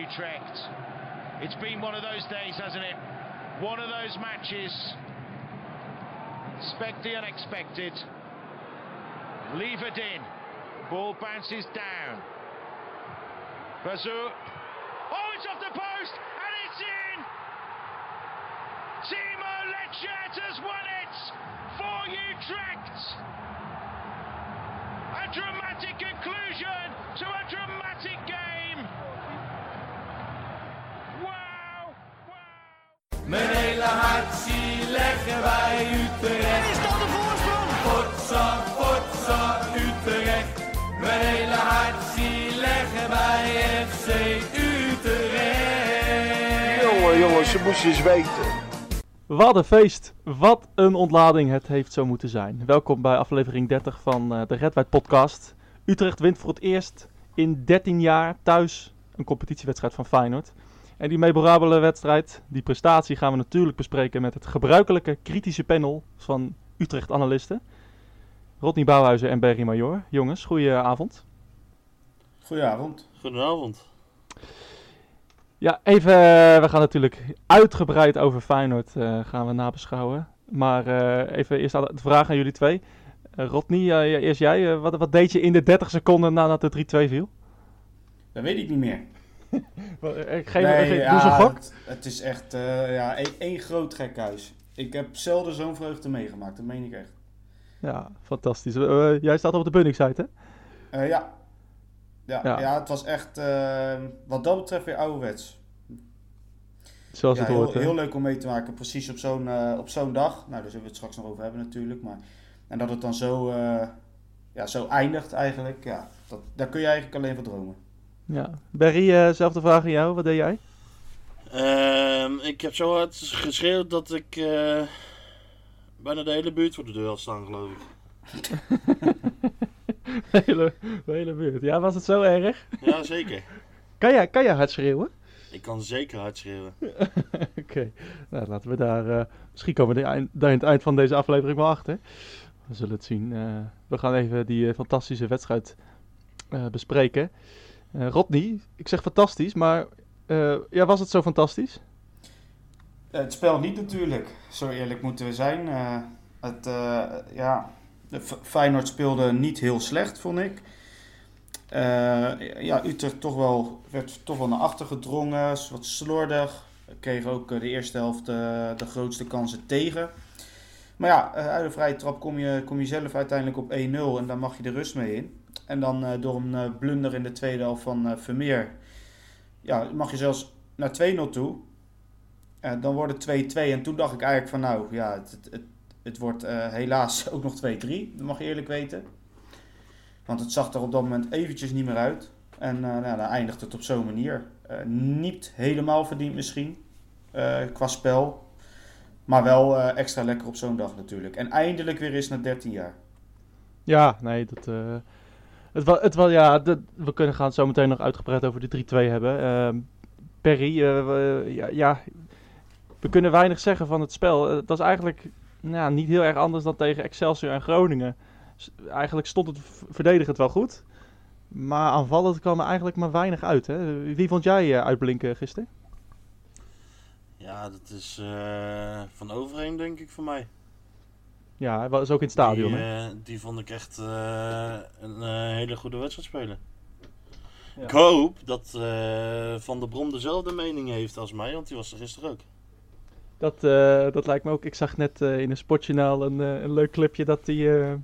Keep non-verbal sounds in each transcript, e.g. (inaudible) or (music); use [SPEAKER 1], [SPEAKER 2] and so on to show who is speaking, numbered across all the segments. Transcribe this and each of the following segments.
[SPEAKER 1] Utrecht. It's been one of those days, hasn't it? One of those matches. Expect the unexpected. Leave it in. Ball bounces down. Bazou. Oh, it's off the post and it's in. Timo Lechet has won it for Utrecht. A dramatic conclusion to a dramatic game.
[SPEAKER 2] Leggen wij Utrecht.
[SPEAKER 3] Is dat de voorsprong?
[SPEAKER 2] Potsa, potsa, Utrecht. Mijn hele hart zie leggen wij FC Utrecht.
[SPEAKER 4] Jongen, jongens, ze moesten eens weten.
[SPEAKER 5] Wat een feest. Wat een ontlading het heeft zo moeten zijn. Welkom bij aflevering 30 van eh, de Red White podcast. Utrecht wint voor het eerst in 13 jaar thuis een competitiewedstrijd van Feyenoord. En die memorabele wedstrijd, die prestatie gaan we natuurlijk bespreken met het gebruikelijke kritische panel van Utrecht-analisten. Rodney Bouwhuizen en Berry Major. Jongens, goeie avond.
[SPEAKER 6] Goedenavond.
[SPEAKER 7] Goedenavond.
[SPEAKER 5] Ja, even, eh, we gaan natuurlijk uitgebreid over Feyenoord eh, gaan we nabeschouwen. Maar eh, even eerst aan de vraag aan jullie twee. Uh, Rodney, eh, eerst jij. Wat, wat deed je in de 30 seconden nadat de 3-2 viel?
[SPEAKER 6] Dat weet ik niet meer. (laughs)
[SPEAKER 5] Eh, Geef,
[SPEAKER 6] Nee,
[SPEAKER 5] geef-
[SPEAKER 6] ja,
[SPEAKER 5] doe een gok.
[SPEAKER 6] Het, het is echt eh, ja, één, groot gekhuis. Ik heb zelden zo'n vreugde meegemaakt, dat meen ik echt.
[SPEAKER 5] Ja, fantastisch. Eh, eh, jij staat op de Bunning-site, hè?
[SPEAKER 6] Eh, ja. Ja,
[SPEAKER 5] Ja.
[SPEAKER 6] ja. het was echt, eh, wat dat betreft, weer ouderwets.
[SPEAKER 5] Zoals
[SPEAKER 6] ja,
[SPEAKER 5] het
[SPEAKER 6] heel,
[SPEAKER 5] hoort, hè?
[SPEAKER 6] heel leuk om mee te maken, precies op zo'n eh, op zo'n dag. Nou, daar zullen we het straks nog over hebben natuurlijk. Maar, en dat het dan zo, eh, ja, zo eindigt eigenlijk, ja, dat, daar kun je eigenlijk alleen van dromen.
[SPEAKER 5] Ja. Berry, eh, zelfde vraag aan jou. Wat deed jij?
[SPEAKER 7] Ehm, ik heb zo hard geschreeuwd dat ik eh, bijna de hele buurt voor de deur had staan, geloof ik. (laughs)
[SPEAKER 5] de, hele, de hele buurt. Ja, was het zo erg?
[SPEAKER 7] Ja, zeker. (laughs)
[SPEAKER 5] Kan jij, kan jij hard schreeuwen?
[SPEAKER 7] Ik kan zeker hard schreeuwen. (laughs)
[SPEAKER 5] Oké, nou, laten we daar. eh, misschien komen we eind- daar in het eind van deze aflevering wel achter. We zullen het zien. We gaan even die fantastische wedstrijd bespreken. Eh Rodney, ik zeg fantastisch, maar eh, ja, was het zo fantastisch?
[SPEAKER 6] Eh, Het spel niet natuurlijk, zo eerlijk moeten we zijn. Het, ja, Feyenoord speelde niet heel slecht, vond ik. Ja, Utrecht toch wel, werd toch wel naar achter gedrongen, wat slordig. Kreeg ook de eerste helft de grootste kansen tegen. Maar ja, uit de vrije trap kom je, kom je zelf uiteindelijk op 1-0 en dan mag je de rust mee in. En dan eh, door een eh, blunder in de tweede helft van eh, Vermeer, ja, mag je zelfs naar 2-0 toe. Dan wordt het 2-2. En toen dacht ik eigenlijk van nou, ja, het, het, het, wordt helaas (laughs) ook nog 2-3. Dat mag je eerlijk weten. Want het zag er op dat moment eventjes niet meer uit. En nou, dan eindigt het op zo'n manier. Niet helemaal verdiend misschien, qua spel. Maar wel extra lekker op zo'n dag natuurlijk. En eindelijk weer eens na 13 jaar.
[SPEAKER 5] Ja, nee, dat. Het was, het was, ja, we kunnen gaan zo meteen nog uitgebreid over de 3-2 hebben. Ehm, Perry, eh, ja, ja, we kunnen weinig zeggen van het spel. Eh, Het was eigenlijk nou, niet heel erg anders dan tegen Excelsior en Groningen. Eigenlijk stond het verdedigend wel goed. Maar aanvallend kwam er eigenlijk maar weinig uit. Hè? Wie vond jij eh, uitblinken gisteren?
[SPEAKER 7] Ja, dat is eh, van overheen, denk ik, voor mij.
[SPEAKER 5] Ja, hij was ook in het stadion.
[SPEAKER 7] Die,
[SPEAKER 5] hè?
[SPEAKER 7] eh, die vond ik echt eh, een eh, hele goede wedstrijd spelen.
[SPEAKER 5] Ja.
[SPEAKER 7] Ik hoop dat Van der Brom dezelfde mening heeft als mij, want die was er gisteren ook.
[SPEAKER 5] Dat, dat lijkt me ook. Ik zag net in een sportjournaal een, een leuk clipje dat hij,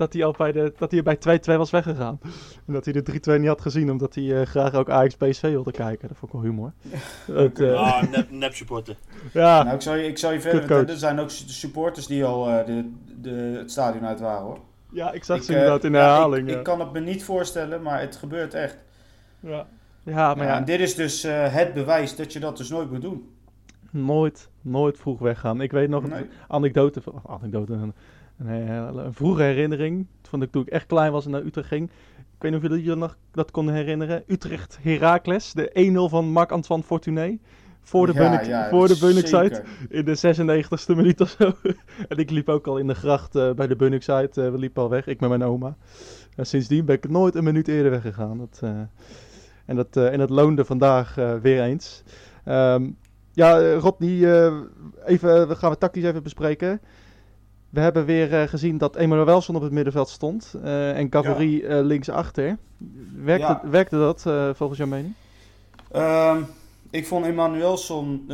[SPEAKER 5] dat hij al bij, de, dat hij bij 2-2 was weggegaan. En dat hij de 3-2 niet had gezien, omdat hij eh, graag ook Ajax PSV wilde kijken. Dat vond ik wel humor. (laughs) Het, eh,
[SPEAKER 7] Ah, nep, nep supporter.
[SPEAKER 5] ja,
[SPEAKER 6] Nou, ik zou je, ik zou je verder er zijn ook su- supporters die al eh, de, de, het stadion uit waren hoor.
[SPEAKER 5] ja, ik zag
[SPEAKER 6] Ik,
[SPEAKER 5] ze inderdaad in de herhaling.
[SPEAKER 6] Ik,
[SPEAKER 5] ja.
[SPEAKER 6] ik kan het me niet voorstellen, maar het gebeurt echt.
[SPEAKER 5] ja. ja, maar
[SPEAKER 6] Ja,
[SPEAKER 5] ja,
[SPEAKER 6] en dit is dus eh, het bewijs dat je dat dus nooit moet doen.
[SPEAKER 5] nooit, nooit vroeg weggaan. Ik weet nog
[SPEAKER 6] Nee.
[SPEAKER 5] een anekdote, anekdote, een, een, eh, een vroege herinnering. Van toen ik echt klein was en naar Utrecht ging. Ik weet niet of jullie je nog dat konden herinneren. Utrecht Heracles, de 1-0 van Marc-Antoine Fortuné. Voor de,
[SPEAKER 6] Ja,
[SPEAKER 5] Bunnik,
[SPEAKER 6] ja,
[SPEAKER 5] voor de in de 96e minuut of zo. (laughs) en ik liep ook al in de gracht eh, bij de Bunnickside. eh, we liepen al weg, ik met mijn oma. En sindsdien ben ik nooit een minuut eerder weggegaan. Dat, En dat, en dat loonde vandaag weer eens. Um, ja, Rodney, even, we gaan we tactisch even bespreken. We hebben weer gezien dat Emmanuel Welson op het middenveld stond en Cavalry ja. linksachter. Werkte, ja. werkte dat volgens jouw mening?
[SPEAKER 6] Um, ik vond Emmanuelson.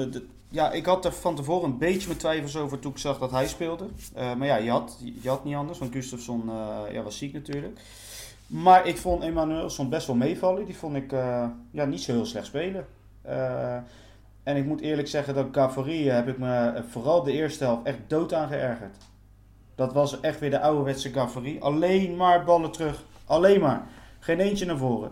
[SPEAKER 6] Ja, ik had er van tevoren een beetje mijn twijfels over toen ik zag dat hij speelde. Uh, maar ja, je had, je had niet anders, want Gustafsson uh, ja, was ziek natuurlijk. Maar ik vond Emmanuelson best wel meevallen. Die vond ik ja, niet zo heel slecht spelen. en ik moet eerlijk zeggen dat Gavarie heb ik me vooral de eerste helft echt dood aan geërgerd. Dat was echt weer de ouderwetse Gavarie. Alleen maar ballen terug. Alleen maar. Geen eentje naar voren.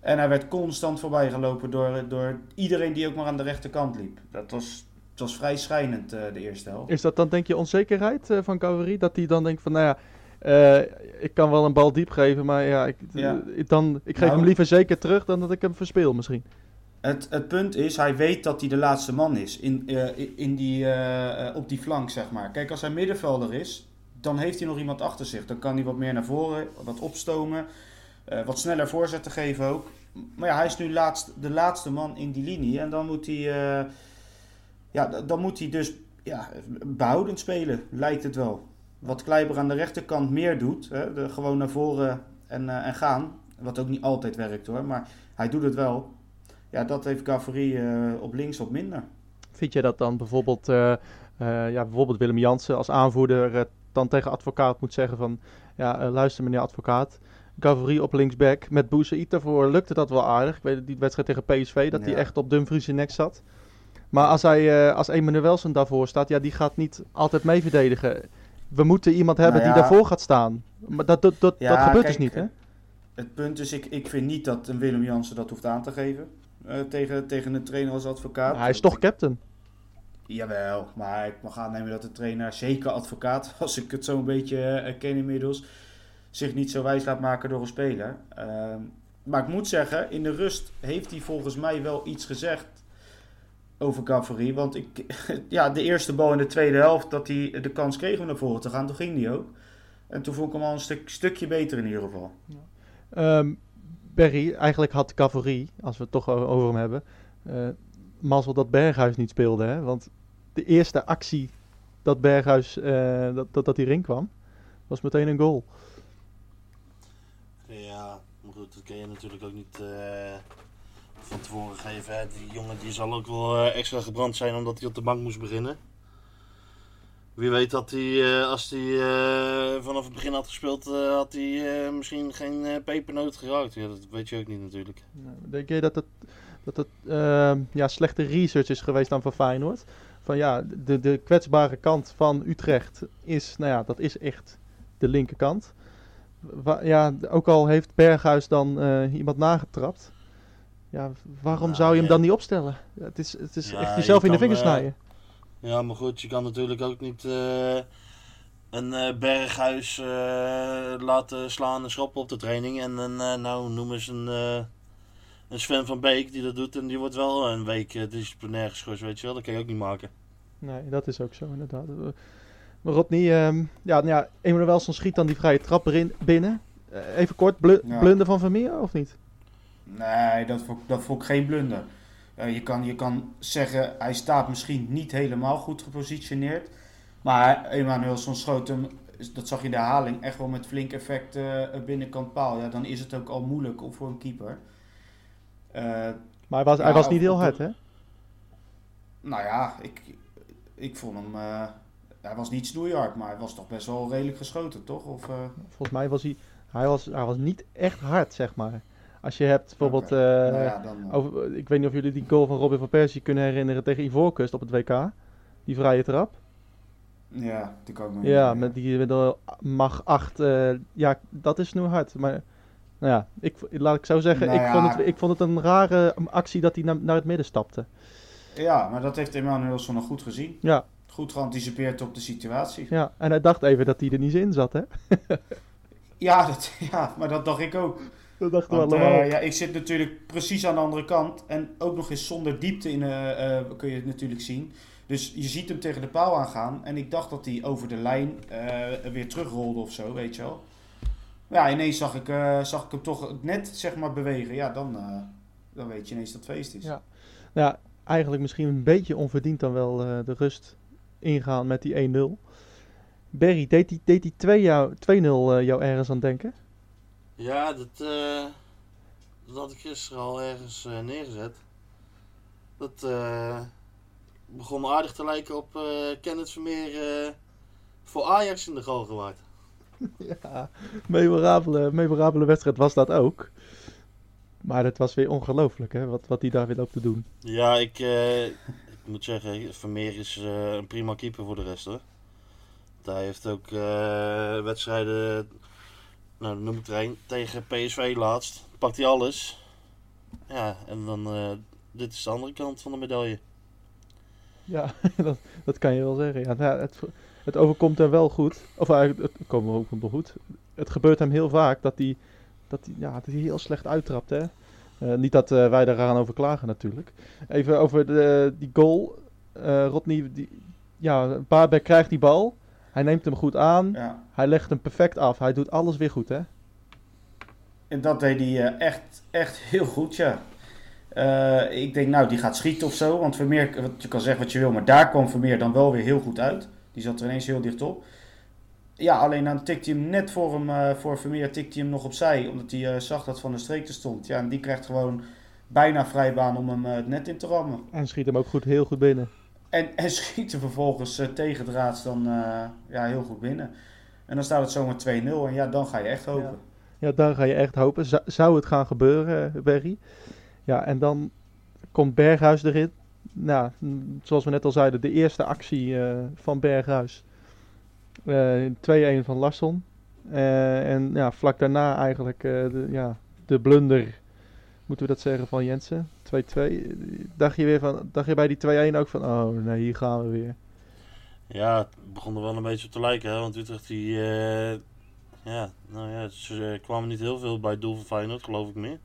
[SPEAKER 6] En hij werd constant voorbij gelopen door, door iedereen die ook maar aan de rechterkant liep. Dat was, het was vrij schijnend, uh, de eerste helft.
[SPEAKER 5] Is dat dan denk je onzekerheid uh, van Cavalerie? Dat hij dan denkt van, nou ja, uh, ik kan wel een bal diep geven, maar ja, ik, ja. dan, ik geef nou, hem liever zeker terug dan dat ik hem verspeel misschien.
[SPEAKER 6] Het, het punt is, hij weet dat hij de laatste man is in, in die, op die flank, zeg maar. Kijk, als hij middenvelder is, dan heeft hij nog iemand achter zich. Dan kan hij wat meer naar voren, wat opstomen. Wat sneller voorzetten geven ook. Maar ja, hij is nu laatst, de laatste man in die linie. En dan moet hij, ja, dan moet hij dus ja, behoudend spelen, lijkt het wel. Wat Kleiber aan de rechterkant meer doet, hè, gewoon naar voren en, en gaan. Wat ook niet altijd werkt hoor, maar hij doet het wel. Ja, dat heeft Gavri op links wat minder.
[SPEAKER 5] Vind je dat dan bijvoorbeeld, ja, bijvoorbeeld Willem Jansen als aanvoerder dan tegen advocaat moet zeggen van... Ja, luister meneer advocaat, Gavri op linksback. Met Bouzzaïd daarvoor lukte dat wel aardig. Ik weet die wedstrijd tegen PSV, dat hij echt op Dumfries nek zat. Maar als, hij, uh, als Emanuelson daarvoor staat, ja, die gaat niet altijd mee verdedigen. We moeten iemand hebben nou die daarvoor gaat staan. Maar dat, dat, dat, dat gebeurt dus niet, hè?
[SPEAKER 6] Het punt is, ik, ik vind niet dat een Willem Jansen dat hoeft aan te geven. Uh, tegen, tegen een trainer als advocaat.
[SPEAKER 5] hij is toch captain?
[SPEAKER 6] Jawel, maar ik mag aannemen dat de trainer zeker advocaat, (laughs) als ik het zo'n beetje uh, ken inmiddels, zich niet zo wijs laat maken door een speler. Uh, maar ik moet zeggen, in de rust heeft hij volgens mij wel iets gezegd over Cavalerie. Want ik, (laughs) ja, de eerste bal in de tweede helft, dat hij de kans kreeg om naar voren te gaan, toen ging hij ook. En toen vond ik hem al een stuk, stukje beter in ieder geval.
[SPEAKER 5] Ja. Um, Berry, eigenlijk had Cavalerie, als we het toch over hem hebben, uh, mazzel dat Berghuis niet speelde. Hè? Want de eerste actie dat Berghuis, uh, dat, dat, dat die ring kwam, was meteen een goal.
[SPEAKER 7] Ja, maar goed, dat kun je natuurlijk ook niet uh, van tevoren geven. Hè. Die jongen die zal ook wel extra gebrand zijn omdat hij op de bank moest beginnen. Wie weet dat hij, uh, als hij vanaf het begin had gespeeld, had hij misschien geen pepernoot geraakt. Ja, dat weet je ook niet natuurlijk.
[SPEAKER 5] Nou, denk je dat het, dat het ehm, ja, slechte research is geweest dan van Feyenoord? Van ja, de, de kwetsbare kant van Utrecht is, nou ja, dat is echt de linkerkant ja, ook al heeft Berghuis dan uh, iemand nagetrapt. Ja, waarom nou, zou je hem dan niet opstellen? het is, het is echt jezelf je in de vingers snijden.
[SPEAKER 7] Ja, maar goed, je kan natuurlijk ook niet uh, een Berghuis laten slaan en schoppen op de training. En een, nou, noem eens een, een Sven van Beek die dat doet en die wordt wel een week disciplinair geschorst, weet je wel. Dat kan je ook niet maken.
[SPEAKER 5] Nee, dat is ook zo inderdaad. Maar Rodney, um, ja, nou ja, Emanuelson schiet dan die vrije trap erin, binnen. Uh, even kort, bl ja. blunder van Vermeer of niet?
[SPEAKER 6] Nee, dat vond, dat vond ik geen blunder. Uh, je, kan, je kan zeggen, hij staat misschien niet helemaal goed gepositioneerd. Maar Emanuelson schoot hem, dat zag je in de herhaling, echt wel met flink effect uh, binnenkant paal. Ja, dan is het ook al moeilijk voor een keeper.
[SPEAKER 5] maar hij was, ja, hij was niet heel hard, hè?
[SPEAKER 6] Nou ja, ik, ik vond hem hij was niet snoeihard, maar hij was toch best wel redelijk geschoten, toch? Of, uh...
[SPEAKER 5] Volgens mij was hij, hij was, hij was niet echt hard, zeg maar. Als je hebt bijvoorbeeld, okay. uh, nou ja, dan, uh... over, ik weet niet of jullie die goal van Robin van Persie kunnen herinneren tegen Ivoorkust op het WK. Die vrije trap.
[SPEAKER 6] Ja, die kan ik
[SPEAKER 5] me Ja, met die met mag 8. ja, dat is snoeihard. Maar nou ja, ik, laat ik zo zeggen, nou ik, ja. vond het, ik vond het een rare actie dat hij naar, naar het midden stapte.
[SPEAKER 6] Ja, maar dat heeft Emmanuelson nog goed gezien.
[SPEAKER 5] Ja,
[SPEAKER 6] goed geanticipeerd op de situatie.
[SPEAKER 5] Ja, en hij dacht even dat hij er niet in zat, hè?
[SPEAKER 6] ja, dat, ja, maar dat dacht ik ook.
[SPEAKER 5] Dat dachten we allemaal. Uh,
[SPEAKER 6] ja, ik zit natuurlijk precies aan de andere kant. En ook nog eens zonder diepte in, uh, uh, kun je het natuurlijk zien. Dus je ziet hem tegen de paal aangaan. En ik dacht dat hij over de lijn weer terugrolde of zo, weet je wel. Ja, ineens zag ik, zag ik hem toch net zeg maar bewegen. Ja, dan, dan weet je ineens dat het feest is.
[SPEAKER 5] Ja. Ja, eigenlijk misschien een beetje onverdiend dan wel eh, de rust ingaan met die 1-0. Berry, deed die, deed die 2 jou- 2-0 eh, jou ergens aan denken?
[SPEAKER 7] Ja, dat, eh, dat had ik gisteren al ergens eh, neergezet. Dat eh, begon aardig te lijken op eh Kenneth Vermeer voor Ajax in de goal gewaard. (laughs)
[SPEAKER 5] Ja, memorabele, memorabele wedstrijd was dat ook. Maar het was weer ongelooflijk, hè, wat, wat hij daar weer loopt te doen.
[SPEAKER 7] Ja, ik, ik moet zeggen, Vermeer is een prima keeper voor de rest hoor. Hij heeft ook wedstrijden, nou noem ik er een, tegen PSV laatst. Pakt hij alles. Ja, en dan, eh, dit is de andere kant van de medaille.
[SPEAKER 5] Ja, (laughs) dat, dat kan je wel zeggen. Ja, nou, het, het overkomt hem wel goed. Of eigenlijk, het komt hem ook wel goed. Het gebeurt hem heel vaak dat hij, dat ja, dat hij heel slecht uittrapt. Hè? Eh, niet dat eh, wij daar over klagen natuurlijk. Even over de, die goal. Eh Rodney, die, ja, Baarbeek krijgt die bal. Hij neemt hem goed aan.
[SPEAKER 6] Ja.
[SPEAKER 5] Hij legt hem perfect af. Hij doet alles weer goed, hè?
[SPEAKER 6] En dat deed hij eh, echt, echt heel goed, ja. Eh, ik denk, nou, die gaat schieten of zo. Want Vermeer, wat- je kan zeggen wat je wil, maar daar kwam Vermeer dan wel weer heel goed uit. Die zat er ineens heel dicht op. Ja, alleen dan tikte hij hem net voor, hem, eh, voor Vermeer tikte hij hem nog opzij. Omdat hij eh, zag dat Van de Streek er stond. Ja, en die krijgt gewoon bijna vrijbaan om hem het net in te rammen.
[SPEAKER 5] En schiet hem ook goed, heel goed binnen.
[SPEAKER 6] En, en (laughs) schiet er vervolgens eh, tegen draads dan eh, ja, heel goed binnen. En dan staat het zomaar 2-0. En ja, dan ga je echt hopen.
[SPEAKER 5] Ja, daar ga je echt hopen. Zou- het gaan gebeuren, eh, Berry? Ja, en dan komt Berghuis erin. Nou, zoals we net al zeiden, de eerste actie eh, van Berghuis. Eh 2-1 van Larsson. Eh, en ja, vlak daarna eigenlijk eh, de, ja, de blunder, moeten we dat zeggen, van Jensen. 2-2. Dacht je, weer van, dacht je bij die 2-1 ook van, oh nee, hier gaan we weer.
[SPEAKER 7] Ja, het begon er wel een beetje op te lijken, hè? want Utrecht die, eh, ja, nou ja, ze kwamen niet heel veel bij het doel van Feyenoord, geloof ik meer.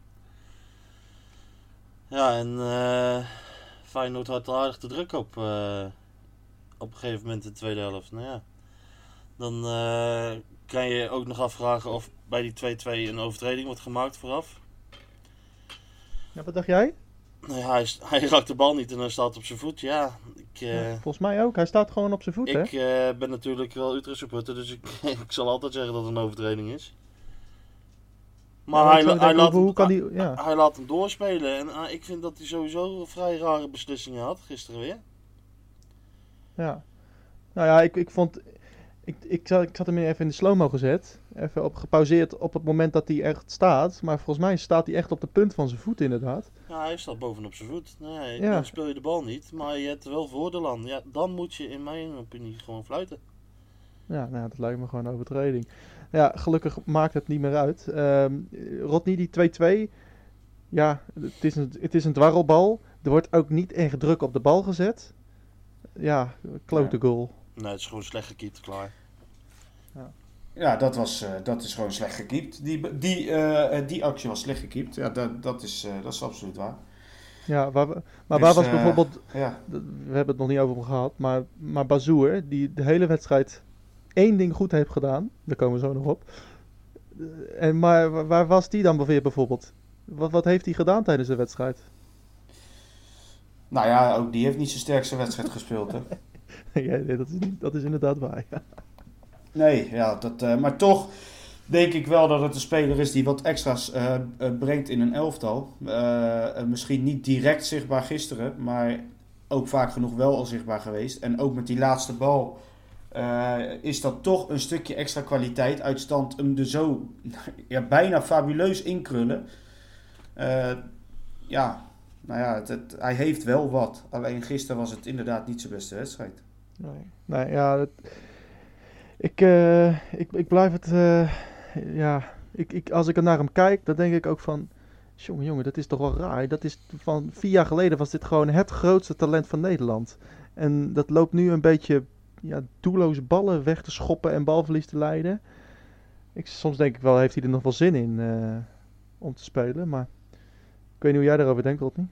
[SPEAKER 7] Ja, en eh Feyenoord had aardig de druk op, eh, op een gegeven moment in de tweede helft. Nou ja, dan kan je ook nog afvragen of bij die 2-2 een overtreding wordt gemaakt vooraf.
[SPEAKER 5] Ja, wat dacht jij?
[SPEAKER 7] Ja, hij, hij raakt de bal niet en hij staat op zijn voet. Ja, ik, eh,
[SPEAKER 5] volgens mij ook. Hij staat gewoon op zijn voet, hè?
[SPEAKER 7] ik eh, ben natuurlijk wel Utrecht supporter, dus ik, (laughs) ik zal altijd zeggen dat het een overtreding is. Maar
[SPEAKER 5] Ja,
[SPEAKER 7] hij,
[SPEAKER 5] denken,
[SPEAKER 7] laat,
[SPEAKER 5] hoe, hoe kan
[SPEAKER 7] hem,
[SPEAKER 5] die, ja.
[SPEAKER 7] hij laat hem doorspelen. En ah, ik vind dat hij sowieso vrij rare beslissingen had, gisteren weer.
[SPEAKER 5] Ja. Nou ja, ik, ik vond... Ik, ik, zat, ik hem even in de slow-mo gezet. Even op, gepauzeerd op het moment dat hij echt staat. Maar volgens mij staat hij echt op de punt van zijn voet inderdaad.
[SPEAKER 7] Ja, hij staat bovenop zijn voet. Nee,
[SPEAKER 5] Ja.
[SPEAKER 7] dan speel je de bal niet, maar je hebt wel voordeel aan. Ja, dan moet je in mijn opinie gewoon fluiten.
[SPEAKER 5] Ja, nou, dat lijkt me gewoon een overtreding. Ja, gelukkig maakt het niet meer uit. Ehm Rodney, die 2-2. Ja, het is, een, het is een dwarrelbal. Er wordt ook niet echt druk op de bal gezet. Ja, klote
[SPEAKER 6] Ja.
[SPEAKER 5] goal.
[SPEAKER 7] Nee, het is gewoon slecht gekiept, klaar.
[SPEAKER 6] Ja, dat, was, eh, dat is gewoon slecht gekiept. Die, die, eh, die actie was slecht gekiept. Ja, dat, dat, is, eh, dat is absoluut waar.
[SPEAKER 5] Ja, waar, we- maar
[SPEAKER 6] Dus,
[SPEAKER 5] waar was
[SPEAKER 6] eh,
[SPEAKER 5] bijvoorbeeld
[SPEAKER 6] Ja,
[SPEAKER 5] we hebben het nog niet over hem gehad, maar, maar Bazoer, die de hele wedstrijd één ding goed heeft gedaan, daar komen we zo nog op. Eh, En, maar wa- waar was die dan weer bijvoorbeeld? Wat, wat heeft hij gedaan tijdens de wedstrijd?
[SPEAKER 6] nou ja, ook die heeft niet zijn sterkste wedstrijd gespeeld. Hè? (laughs)
[SPEAKER 5] ja, nee, dat, is niet, dat is inderdaad waar. Ja.
[SPEAKER 6] Nee, ja, dat, eh, maar toch denk ik wel dat het een speler is die wat extra's eh, eh, brengt in een elftal. Misschien niet direct zichtbaar gisteren, maar ook vaak genoeg wel al zichtbaar geweest. En ook met die laatste bal is dat toch een stukje extra kwaliteit uit stand hem er zo (laughs) ja, bijna fabuleus inkrullen. Ja, nou ja, het- hij heeft wel wat. Alleen gisteren was het inderdaad niet zijn beste wedstrijd.
[SPEAKER 5] Nee, nee ja, dat- ik, eh, ik, ik blijf het, eh, ja, ik, ik, als ik naar hem kijk, dan denk ik ook van, jongen, jongen, dat is toch wel raar. Dat is van vier jaar geleden was dit gewoon het grootste talent van Nederland. En dat loopt nu een beetje, ja, doelloze ballen weg te schoppen en balverlies te leiden. Ik, soms denk ik wel, heeft hij er nog wel zin in eh, om te spelen, maar ik weet niet hoe jij daarover denkt, Rodney.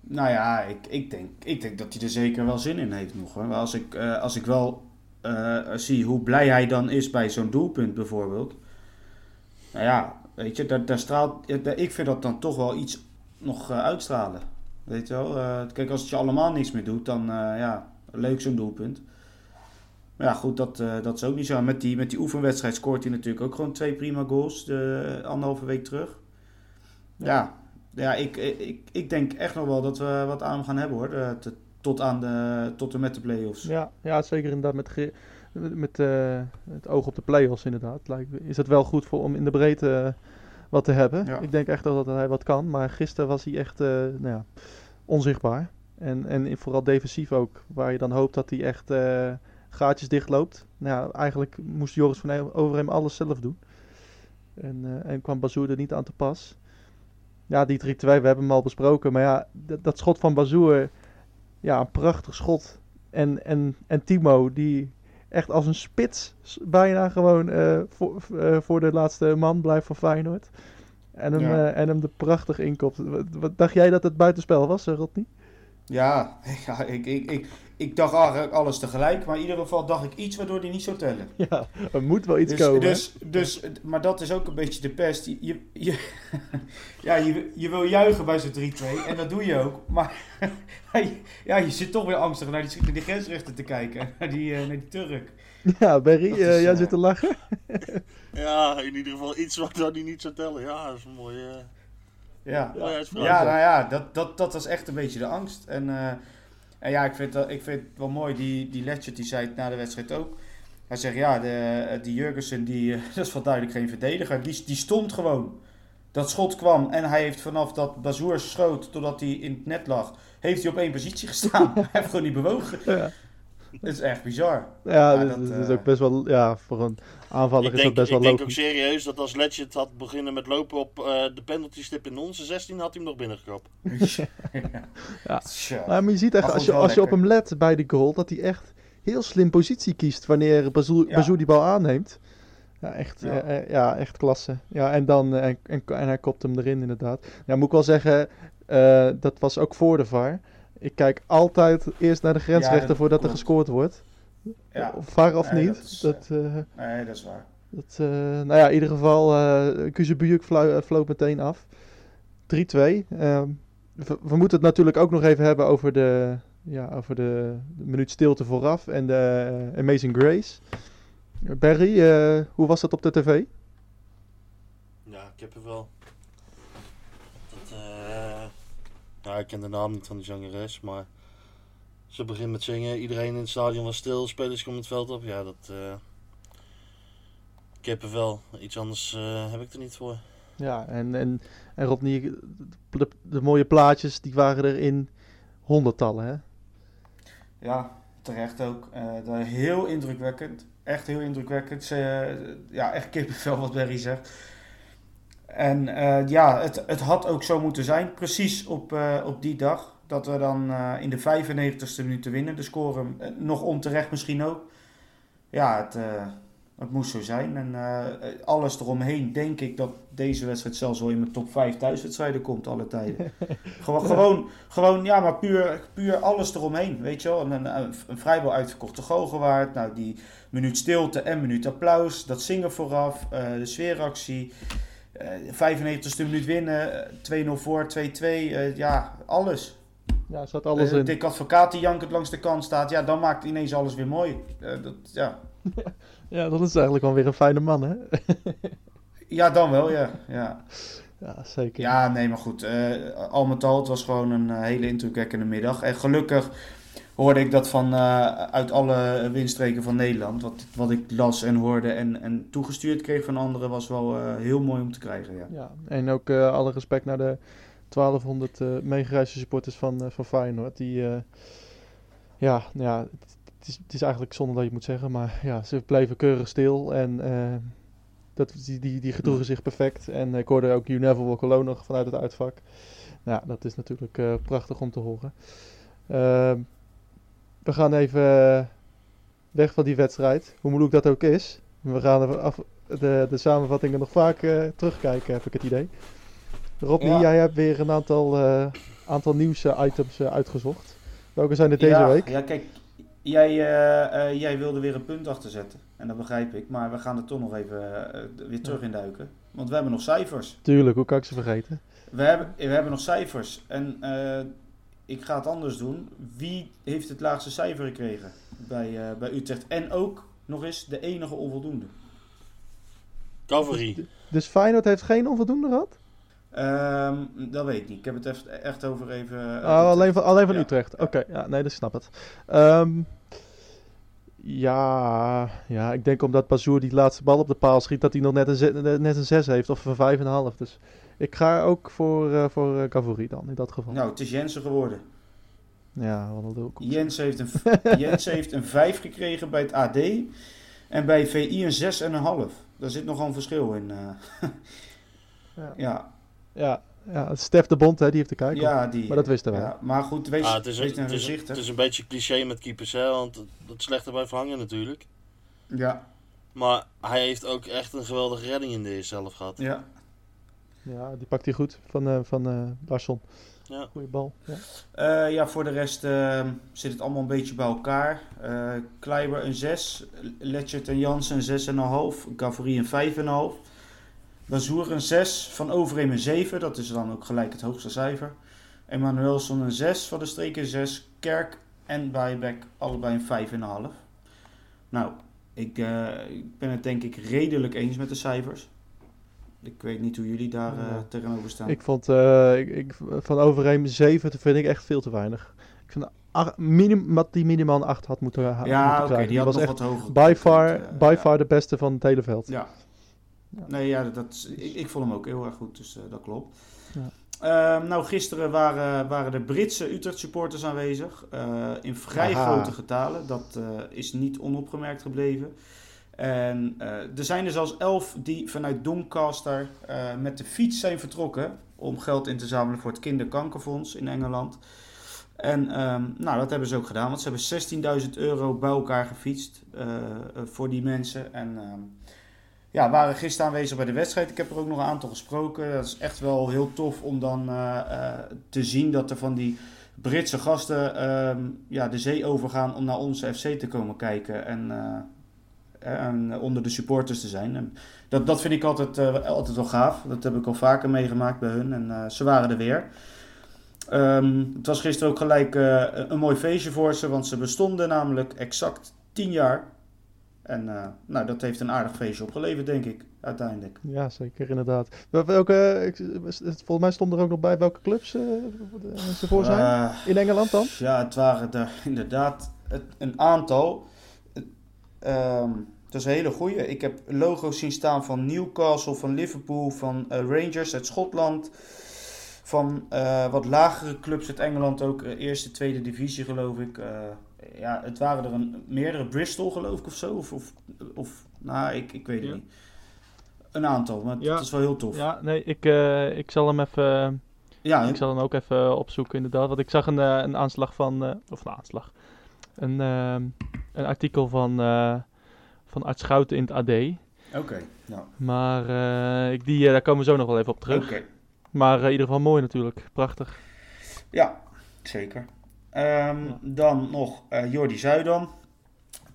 [SPEAKER 6] Nou ja, ik, ik, denk, ik denk dat hij er zeker wel zin in heeft nog. Hoor. Als ik, als ik wel eh, zie hoe blij hij dan is bij zo'n doelpunt bijvoorbeeld. Nou ja, weet je, daar, straalt, ik vind dat dan toch wel iets nog eh, uitstralen. Weet je wel? Eh, kijk, als het je allemaal niks meer doet, dan eh, ja, leuk zo'n doelpunt. Maar ja, goed, dat, eh, dat is ook niet zo. Met die, met die oefenwedstrijd scoort hij natuurlijk ook gewoon twee prima goals. De anderhalve week terug. Ja, ja, ik, ik, ik denk echt nog wel dat we wat aan hem gaan hebben hoor. Eh, tot, aan de, tot en met de play-offs.
[SPEAKER 5] Ja, ja zeker inderdaad met, met eh, het oog op de play-offs inderdaad. Lijkt, is het wel goed voor, om in de breedte eh, wat te hebben.
[SPEAKER 6] Ja.
[SPEAKER 5] Ik denk echt dat hij wat kan. Maar gisteren was hij echt eh, nou ja, onzichtbaar. En, en vooral defensief ook. Waar je dan hoopt dat hij echt gaatjes dichtloopt. Nou ja, eigenlijk moest Joris van He- Overheem alles zelf doen. En, en kwam Bazoer er niet aan te pas. Ja, die 3-2, we hebben hem al besproken. Maar ja, dat, dat schot van Bazoer, ja, een prachtig schot. En, en, en Timo, die echt als een spits bijna gewoon eh, voor, eh, voor de laatste man blijft van Feyenoord. En hem,
[SPEAKER 6] Ja.
[SPEAKER 5] eh, en hem er prachtig inkopt. Wat, wat dacht jij dat het buitenspel was, Rodney?
[SPEAKER 6] Ja, (laughs) ja ik, ik, ik, ik dacht eigenlijk alles tegelijk. Maar in ieder geval dacht ik iets waardoor die niet zou tellen. (laughs)
[SPEAKER 5] Ja, er moet wel iets
[SPEAKER 6] Dus,
[SPEAKER 5] komen.
[SPEAKER 6] dus, dus, maar dat is ook een beetje de pest. Je, je, je- (laughs) ja, je, je wil juichen bij zo'n 3-2 en dat doe je ook. Maar ja, je zit toch weer angstig naar die, naar die grensrechter te kijken. Naar die, eh, naar die Turk.
[SPEAKER 5] Ja, Berry,
[SPEAKER 6] Dat
[SPEAKER 5] eh, jij
[SPEAKER 6] eh,
[SPEAKER 5] zit te lachen.
[SPEAKER 7] Ja, in ieder geval iets wat hij niet zou tellen. Ja, dat is een mooie,
[SPEAKER 6] Ja,
[SPEAKER 7] uitspraak.
[SPEAKER 6] ja nou ja, dat, dat, dat was echt een beetje de angst. En, eh, en ja, ik vind, dat, ik vind het wel mooi, die, die Letchert die zei het na de wedstrijd ook. Hij zegt, ja, de, die Jurgensen, die, (laughs) dat is wel duidelijk geen verdediger. Die, die stond gewoon. Dat schot kwam en hij heeft vanaf dat Bazoer schoot, totdat hij in het net lag, heeft hij op één positie gestaan. (laughs) hij heeft gewoon niet bewogen.
[SPEAKER 5] Ja,
[SPEAKER 6] Het is echt bizar.
[SPEAKER 5] ja
[SPEAKER 6] Ja,
[SPEAKER 5] dat, is
[SPEAKER 6] eh,
[SPEAKER 5] ook best wel, ja, voor een aanvaller
[SPEAKER 7] Ik
[SPEAKER 5] is
[SPEAKER 7] denk,
[SPEAKER 5] dat best
[SPEAKER 7] ik
[SPEAKER 5] wel
[SPEAKER 7] denk ook
[SPEAKER 5] logisch.
[SPEAKER 7] serieus dat als Legend had beginnen met lopen op eh, de penalty stip in onze 16, had hij hem nog binnengekopt. (laughs)
[SPEAKER 5] Ja.
[SPEAKER 6] Tja.
[SPEAKER 5] Maar, maar je ziet echt, als je, als je op hem let bij die goal, dat hij echt heel slim positie kiest wanneer Bazoer,
[SPEAKER 6] Ja.
[SPEAKER 5] Die bal aanneemt. Ja, echt,
[SPEAKER 6] Ja.
[SPEAKER 5] eh, eh, ja, echt klasse. Ja, en, dan, en, en, en hij kopt hem erin inderdaad. Ja, moet ik wel zeggen, eh, dat was ook voor de VAR. Ik kijk altijd eerst naar de grensrechter
[SPEAKER 6] dat
[SPEAKER 5] voordat er gescoord wordt.
[SPEAKER 6] Ja.
[SPEAKER 5] Of VAR of
[SPEAKER 6] Nee,
[SPEAKER 5] niet.
[SPEAKER 6] dat is,
[SPEAKER 5] Dat, eh,
[SPEAKER 6] Nee, dat is waar.
[SPEAKER 5] dat, eh, nou ja, in ieder geval, eh Kuzebujuk vlo- vloog meteen af. 3-2. Ehm, we, we moeten het natuurlijk ook nog even hebben over de, ja, over de, de minuut stilte vooraf en de Amazing Grace. Barry, eh, hoe was dat op de tv?
[SPEAKER 7] Ja, ik heb er wel. Dat, eh, ja, ik ken de naam niet van de zangeres, maar ze begint met zingen. Iedereen in het stadion was stil, spelers komen het veld op. Ja, dat. eh ik heb er wel. Iets anders eh, heb ik er niet voor.
[SPEAKER 5] Ja, en, en, en Rodney, de, de mooie plaatjes, die waren er in honderdtallen, hè?
[SPEAKER 6] Ja, terecht ook. Eh, dat- heel indrukwekkend. Echt heel indrukwekkend. Ze, ja, echt kippenvel wat Berry zegt. En eh, ja, het, het had ook zo moeten zijn. Precies op, eh, op die dag. Dat we dan eh, in de 95ste minuut winnen. De score nog onterecht misschien ook. Ja, het, het moest zo zijn. En alles eromheen denk ik dat deze wedstrijd zelfs wel in mijn top 5 thuiswedstrijden komt alle tijden. (laughs) gewoon, gewoon, gewoon, ja, maar puur, puur alles eromheen, weet je wel. En Een, een, een vrijwel uitverkochte goalgewaard. Nou, die minuut stilte en minuut applaus. Dat zingen vooraf. de sfeeractie. Eh 95ste minuut winnen. eh, 2-0 voor, 2-2. eh, ja, alles.
[SPEAKER 5] Ja, zat alles
[SPEAKER 6] Eh,
[SPEAKER 5] in.
[SPEAKER 6] Dick Advocaat die jankend langs de kant staat. Ja, dan maakt ineens alles weer mooi. Eh, dat, ja. (laughs)
[SPEAKER 5] Ja, dat is eigenlijk wel weer een fijne man, hè? (laughs)
[SPEAKER 6] ja, dan wel, ja. ja.
[SPEAKER 5] Ja, zeker.
[SPEAKER 6] Ja, nee, maar goed. eh, al met al, het was gewoon een eh, hele indrukwekkende middag. En gelukkig hoorde ik dat van eh, uit alle windstreken van Nederland. Wat, wat ik las en hoorde en, en toegestuurd kreeg van anderen, was wel eh, heel mooi om te krijgen. Ja.
[SPEAKER 5] Ja, en ook eh, alle respect naar de 1200 eh meegereisde supporters van, van Feyenoord. Die, ja, ja het, is, het is eigenlijk zonde dat je moet zeggen, maar ja, ze bleven keurig stil en dat, die, die, die gedroegen zich perfect. En ik hoorde ook You Never Walk Alone nog vanuit het uitvak. Nou, dat is natuurlijk prachtig om te horen. We gaan even eh, weg van die wedstrijd, hoe moeilijk dat ook is. We gaan er af, de, de samenvattingen nog vaak eh, terugkijken, heb ik het idee. Rodney,
[SPEAKER 6] Ja.
[SPEAKER 5] jij hebt weer een aantal, eh aantal nieuws-items uitgezocht. Welke zijn het deze
[SPEAKER 6] ja,
[SPEAKER 5] week?
[SPEAKER 6] Ja, kijk, jij, jij wilde weer een punt achter zetten. En dat begrijp ik. Maar we gaan er toch nog even weer terug in duiken. Want we hebben nog cijfers.
[SPEAKER 5] Tuurlijk, hoe kan ik ze vergeten?
[SPEAKER 6] we hebben, we hebben nog cijfers. En ik ga het anders doen. Wie heeft het laagste cijfer gekregen bij, eh, bij Utrecht? En ook nog eens de enige onvoldoende.
[SPEAKER 7] Cavalry.
[SPEAKER 5] Dus Feyenoord heeft geen onvoldoende gehad?
[SPEAKER 6] Ehm, dat weet ik niet. Ik heb het echt, over even... eh,
[SPEAKER 5] Oh, alleen van, alleen van
[SPEAKER 6] Ja.
[SPEAKER 5] Utrecht. Oké, ja, nee, dat snap het. Ehm, ja, ja, ik denk omdat Bazoer die laatste bal op de paal schiet, dat hij nog net een, net een 6 heeft of een 5,5. Dus ik ga ook voor, eh voor eh, dan, in dat geval.
[SPEAKER 6] Nou, het is Jensen geworden.
[SPEAKER 5] Ja, wat.
[SPEAKER 6] Jens heeft een, (laughs) Jens heeft een 5 gekregen bij het AD. En bij VI een 6,5. Daar zit nogal een verschil in. eh. (laughs)
[SPEAKER 5] Ja.
[SPEAKER 6] ja,
[SPEAKER 5] Ja, ja, Stef de Bond, hè, die heeft de kijk op.
[SPEAKER 6] ja, die,
[SPEAKER 5] Maar dat wisten wij.
[SPEAKER 6] Ja, maar goed, wees,
[SPEAKER 7] Ah, het, is,
[SPEAKER 6] wees
[SPEAKER 7] een-
[SPEAKER 6] een
[SPEAKER 7] het, is, een-
[SPEAKER 6] voorzichtig.
[SPEAKER 7] het is een beetje cliché met keepers, hè, want het, slechte blijft hangen natuurlijk.
[SPEAKER 6] Ja,
[SPEAKER 7] Maar hij heeft ook echt een geweldige redding in de eerste helft gehad.
[SPEAKER 6] ja.
[SPEAKER 5] Ja, die pakt hij goed van, eh van eh Larsson.
[SPEAKER 7] Ja.
[SPEAKER 5] Goeie bal. Ja.
[SPEAKER 6] Eh, ja, voor de rest eh, zit het allemaal een beetje bij elkaar. Eh Kleiber een 6, Letchert en Jansen een 6,5, Gavory een 5,5. Bazoer een 6, Van Overheem een 7, dat is dan ook gelijk het hoogste cijfer. Emmanuelson een 6, Van de Streek een 6, Kerk en Bijbek allebei een 5,5. Nou, ik, eh, ik ben het denk ik redelijk eens met de cijfers. Ik weet niet hoe jullie daar eh, tegenover staan.
[SPEAKER 5] Ik vond eh, ik, ik, van Overheem 7 te vind ik echt veel te weinig. Ik vind acht- minim, dat die minimaal een 8 had moeten, ha-
[SPEAKER 6] ja,
[SPEAKER 5] moeten
[SPEAKER 6] oké,
[SPEAKER 5] krijgen.
[SPEAKER 6] die had
[SPEAKER 5] was
[SPEAKER 6] nog
[SPEAKER 5] echt
[SPEAKER 6] wat hoger.
[SPEAKER 5] by far,
[SPEAKER 6] eh,
[SPEAKER 5] by
[SPEAKER 6] ja.
[SPEAKER 5] far de beste van het hele veld.
[SPEAKER 6] Ja.
[SPEAKER 5] Ja.
[SPEAKER 6] Nee, ja, dat, ik, ik vond hem ook heel erg goed, dus eh, dat klopt.
[SPEAKER 5] Ja.
[SPEAKER 6] Ehm, nou, gisteren waren, waren de Britse Utrecht supporters aanwezig. eh, in vrij
[SPEAKER 5] Aha.
[SPEAKER 6] grote getalen. Dat eh, is niet onopgemerkt gebleven. En eh, er zijn er zelfs elf die vanuit Doncaster eh, met de fiets zijn vertrokken. Om geld in te zamelen voor het Kinderkankerfonds in Engeland. En ehm, nou, dat hebben ze ook gedaan. Want ze hebben 16.000 euro bij elkaar gefietst eh, voor die mensen. En ehm, ja, waren gisteren aanwezig bij de wedstrijd. Ik heb er ook nog een aantal gesproken. Dat is echt wel heel tof om dan te zien dat er van die Britse gasten ehm, ja, de zee overgaan om naar onze FC te komen kijken. En, en onder de supporters te zijn. En dat, dat vind ik altijd, eh, altijd wel gaaf. Dat heb ik al vaker meegemaakt bij hun. En eh, ze waren er weer. Ehm, het was gisteren ook gelijk eh, een mooi feestje voor ze. Want ze bestonden namelijk exact 10 jaar. En eh, nou, dat heeft een aardig feestje opgeleverd, denk ik, uiteindelijk.
[SPEAKER 5] Ja, zeker, inderdaad. Wel- Welke, volgens mij stond er ook nog bij welke clubs eh, ze voor zijn.
[SPEAKER 6] Eh,
[SPEAKER 5] In Engeland dan?
[SPEAKER 6] Ja, het waren er inderdaad het- een aantal. Ehm, dat is een hele goeie. Ik heb logo's zien staan van Newcastle, van Liverpool, van eh, Rangers uit Schotland. Van eh, wat lagere clubs uit Engeland ook. eh, eerste, tweede divisie geloof ik. Ja, het waren er een, meerdere. Bristol geloof ik of zo. Of, of, of nou, ik, ik weet het
[SPEAKER 5] Ja.
[SPEAKER 6] niet. Een aantal, maar
[SPEAKER 5] Ja.
[SPEAKER 6] het is wel heel tof.
[SPEAKER 5] Ja, nee, ik, ik zal hem even...
[SPEAKER 6] Ja,
[SPEAKER 5] Ik zal hem ook even opzoeken, inderdaad. Want ik zag een, een aanslag van. of een aanslag. Een, ehm, een artikel van. Van Art Schouten in het AD.
[SPEAKER 6] oké. nou,
[SPEAKER 5] Maar eh, ik, die, eh, daar komen we zo nog wel even op terug.
[SPEAKER 6] oké.
[SPEAKER 5] Maar eh, in ieder geval mooi natuurlijk. Prachtig.
[SPEAKER 6] Ja, zeker. Ehm,
[SPEAKER 5] Ja.
[SPEAKER 6] Dan nog Jordi Zuidam.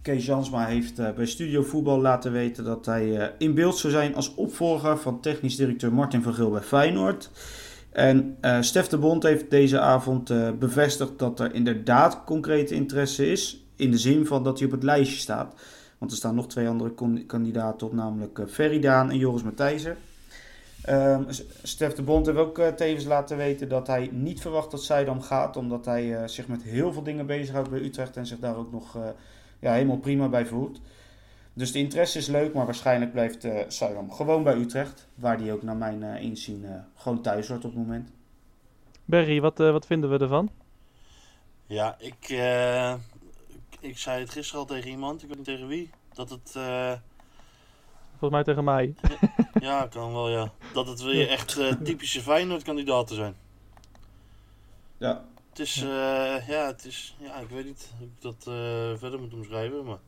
[SPEAKER 6] Kees Jansma heeft bij Studio Voetbal laten weten dat hij in beeld zou zijn als opvolger van technisch directeur Martin van Geel bij Feyenoord. En eh Stef de Bond heeft deze avond bevestigd dat er inderdaad concrete interesse is. In de zin van dat hij op het lijstje staat. Want er staan nog twee andere kandidaten op, namelijk eh, Ferry Daan en Joris Matthijssen. Ehm, S- Stef de Bond heeft ook eh, tevens laten weten dat hij niet verwacht dat Zuidam gaat, omdat hij eh, zich met heel veel dingen bezighoudt bij Utrecht en zich daar ook nog eh, ja, helemaal prima bij voelt. Dus de interesse is leuk, maar waarschijnlijk blijft eh Zuidam gewoon bij Utrecht, waar hij ook naar mijn inzien eh, gewoon thuis hoort op het moment.
[SPEAKER 5] Berry, wat, eh, wat vinden we ervan?
[SPEAKER 7] Ja, ik, eh, ik, zei het gisteren al tegen iemand, ik weet niet tegen wie, dat het, eh,
[SPEAKER 5] Volgens mij tegen mij. (laughs)
[SPEAKER 7] ja, kan wel ja, dat het weer echt eh, typische Feyenoord-kandidaten zijn.
[SPEAKER 6] Ja,
[SPEAKER 7] Het is, eh, ja, het is, ja, ik weet niet hoe ik dat eh, verder moet omschrijven, maar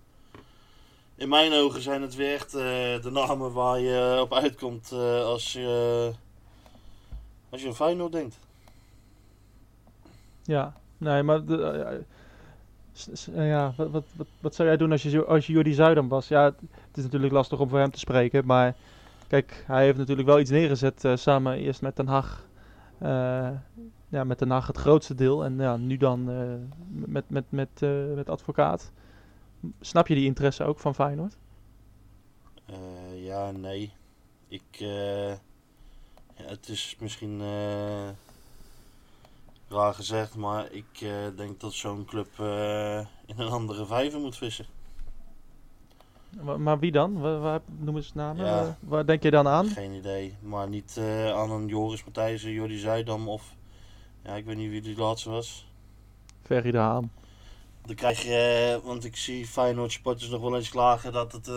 [SPEAKER 7] in mijn ogen zijn het weer echt eh, de namen waar je op uitkomt eh, als je, als je aan Feyenoord denkt.
[SPEAKER 5] Ja, nee, maar. De, ja, wat, wat, wat, wat zou jij doen als je, als je Jordi Zuidam was? Ja, het, is natuurlijk lastig om voor hem te spreken. Maar kijk, hij heeft natuurlijk wel iets neergezet. eh, samen eerst met Den Haag. Eh, ja, met Den Haag het grootste deel. En ja, nu dan eh, met, met, met, eh, met advocaat. Snap je die interesse ook van Feyenoord?
[SPEAKER 7] Eh, ja, nee. Ik, eh, het is misschien eh, raar gezegd, maar ik eh, denk dat zo'n club eh, in een andere vijver moet vissen.
[SPEAKER 5] Maar wie dan? Waar, waar, noem eens namen.
[SPEAKER 7] Ja.
[SPEAKER 5] Eh, waar denk je dan aan?
[SPEAKER 7] Geen idee. Maar niet eh, aan een Joris Matthijssen, Jordi Zuidam of... Ja, ik weet niet wie die laatste was.
[SPEAKER 5] Ferry de Haan.
[SPEAKER 7] Dan krijg je... want ik zie Feyenoord supporters nog wel eens klagen dat het...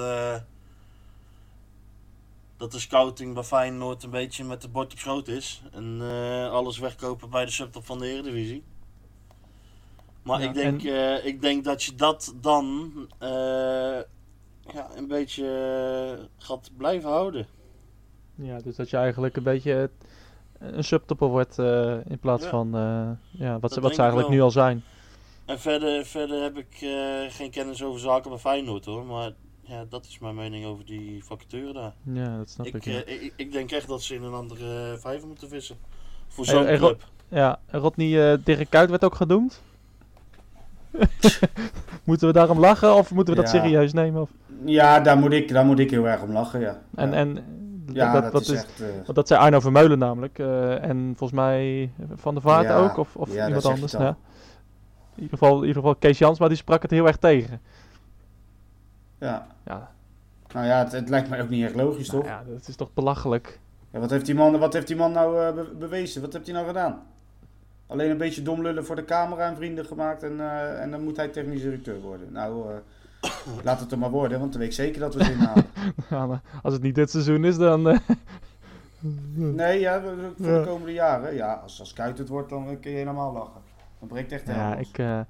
[SPEAKER 7] dat de scouting bij Feyenoord een beetje met de bord op schoot is. En eh, alles wegkopen bij de subtop van de Eredivisie. Maar
[SPEAKER 5] Ja,
[SPEAKER 7] ik, denk, eh, ik denk dat je dat dan eh, ja, een beetje gaat blijven houden.
[SPEAKER 5] Ja, dus dat je eigenlijk een beetje een subtopper wordt in plaats
[SPEAKER 7] Ja.
[SPEAKER 5] van ja, wat, ze, wat ze eigenlijk nu al zijn.
[SPEAKER 7] En verder, verder heb ik geen kennis over zaken bij Feyenoord hoor. Maar ja, dat is mijn mening over die vacature daar.
[SPEAKER 5] Ja, dat snap ik.
[SPEAKER 7] Ik,
[SPEAKER 5] ja.
[SPEAKER 7] eh, ik, ik denk echt dat ze in een andere vijver moeten vissen. Voor
[SPEAKER 5] En-
[SPEAKER 7] zo'n
[SPEAKER 5] Ro-
[SPEAKER 7] club.
[SPEAKER 5] Ja, en Rodney eh Dirk Kuyt werd ook genoemd. (laughs) moeten we daarom lachen of moeten we dat serieus nemen? Of?
[SPEAKER 6] Ja, daar moet, ik, daar moet ik heel erg om lachen, ja.
[SPEAKER 5] En,
[SPEAKER 6] ja.
[SPEAKER 5] en
[SPEAKER 6] ja,
[SPEAKER 5] dat,
[SPEAKER 6] dat,
[SPEAKER 5] dat
[SPEAKER 6] is,
[SPEAKER 5] is,
[SPEAKER 6] echt... eh,
[SPEAKER 5] want dat zei Arno Vermeulen namelijk. eh, en volgens mij Van der Vaart
[SPEAKER 6] Ja,
[SPEAKER 5] ook, of, of iemand anders. Ja. In, ieder geval, in ieder geval Kees Jansma die sprak het heel erg tegen.
[SPEAKER 6] Ja.
[SPEAKER 5] Ja,
[SPEAKER 6] Nou ja, het, het lijkt mij ook niet echt logisch,
[SPEAKER 5] nou
[SPEAKER 6] toch?
[SPEAKER 5] ja, dat is toch belachelijk.
[SPEAKER 6] Ja, wat, heeft die man, wat heeft die man nou eh, be- bewezen? Wat heeft hij nou gedaan? Alleen een beetje dom lullen voor de camera en vrienden gemaakt en, eh, en dan moet hij technisch directeur worden. Nou, eh, laat het er maar worden, want dan weet ik zeker dat we. (laughs)
[SPEAKER 5] Ja, maar als het niet dit seizoen is, dan... (laughs)
[SPEAKER 6] Nee, ja, voor
[SPEAKER 5] Ja.
[SPEAKER 6] de komende jaren. Ja, als, als Kuit het wordt, dan kun je helemaal lachen. Dan breekt echt
[SPEAKER 5] Ja,
[SPEAKER 6] helemaal
[SPEAKER 5] ik, eh,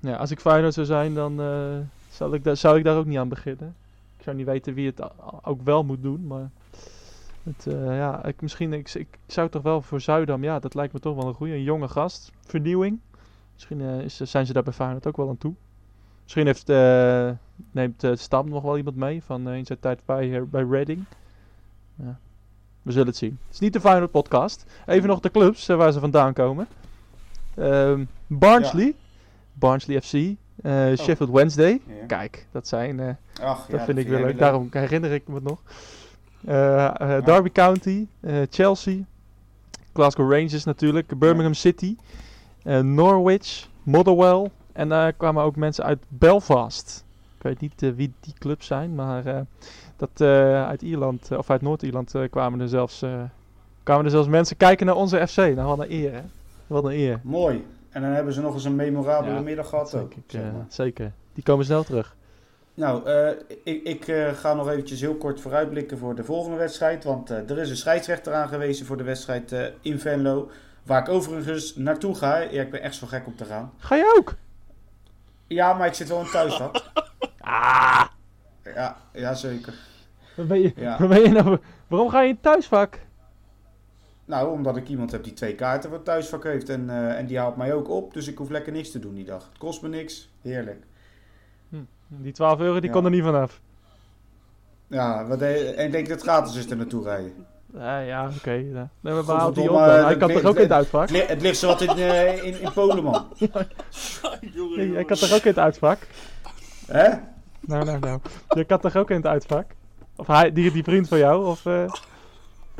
[SPEAKER 5] ja, als ik Feyenoord zou zijn, dan zou, ik daar, zou ik daar ook niet aan beginnen. Ik zou niet weten wie het ook wel moet doen, maar het, eh, ja, ik, misschien, ik, ik zou toch wel voor Zuidam, ja, dat lijkt me toch wel een goede, een jonge gast, vernieuwing. Misschien eh, is, zijn ze daar bij Feyenoord ook wel aan toe. Misschien heeft, eh, neemt Stam nog wel iemand mee van in zijn tijd bij, bij Reading. Ja. We zullen het zien. Het is niet de Feyenoord podcast. Even nog de clubs waar ze vandaan komen. Ehm, Barnsley, Barnsley FC, eh, Sheffield Wednesday.
[SPEAKER 6] Ja.
[SPEAKER 5] Kijk, dat zijn, eh,
[SPEAKER 6] Ach,
[SPEAKER 5] dat
[SPEAKER 6] ja,
[SPEAKER 5] vind ik wel leuk. Daarom herinner ik me het nog. Eh, Derby County, Chelsea, Glasgow Rangers natuurlijk, Birmingham City, Norwich, Motherwell. En daar kwamen ook mensen uit Belfast. Ik weet niet wie die clubs zijn, maar dat, uit Ierland, of uit Noord-Ierland, kwamen, er zelfs, kwamen er zelfs mensen kijken naar onze FC. Nou, wat een eer, hè? Wat een eer.
[SPEAKER 6] Mooi. En dan hebben ze nog eens een memorabele
[SPEAKER 5] Ja,
[SPEAKER 6] middag gehad ook.
[SPEAKER 5] ik,
[SPEAKER 6] zeg
[SPEAKER 5] eh,
[SPEAKER 6] maar.
[SPEAKER 5] zeker. Die komen snel terug.
[SPEAKER 6] Nou, eh, ik, ik eh, ga nog eventjes heel kort vooruitblikken voor de volgende wedstrijd. Want er is een scheidsrechter aangewezen voor de wedstrijd in Venlo. Waar ik overigens naartoe ga. Ja, ik ben echt zo gek om te gaan.
[SPEAKER 5] Ga je ook?
[SPEAKER 6] Ja, maar ik zit wel in thuisvak.
[SPEAKER 5] Ah!
[SPEAKER 6] Ja, ja zeker.
[SPEAKER 5] Waar ben je,
[SPEAKER 6] Ja.
[SPEAKER 5] waar ben je nou? Waarom ga je in het thuisvak?
[SPEAKER 6] Nou, omdat ik iemand heb die twee kaarten voor het thuisvak heeft. En, eh, en die haalt mij ook op. Dus ik hoef lekker niks te doen die dag. Het kost me niks. Heerlijk.
[SPEAKER 5] Die 12 euro die
[SPEAKER 6] Ja.
[SPEAKER 5] kon er niet vanaf.
[SPEAKER 6] Ja, wat, eh, en ik denk dat het gratis is er naartoe rijden.
[SPEAKER 5] Ja, ja oké. ja. Nee, maar waar die op dan? Hij kan toch ook in het uitvak?
[SPEAKER 6] Het, li- het ligt zo wat in, eh, in, in Polen, man.
[SPEAKER 5] Nee, Hij kan toch ook in het uitvak?
[SPEAKER 6] Hè?
[SPEAKER 5] Nou, nou, nou. Je kan toch ook in het uitvak? Of hij, die, die vriend van jou? Of, eh,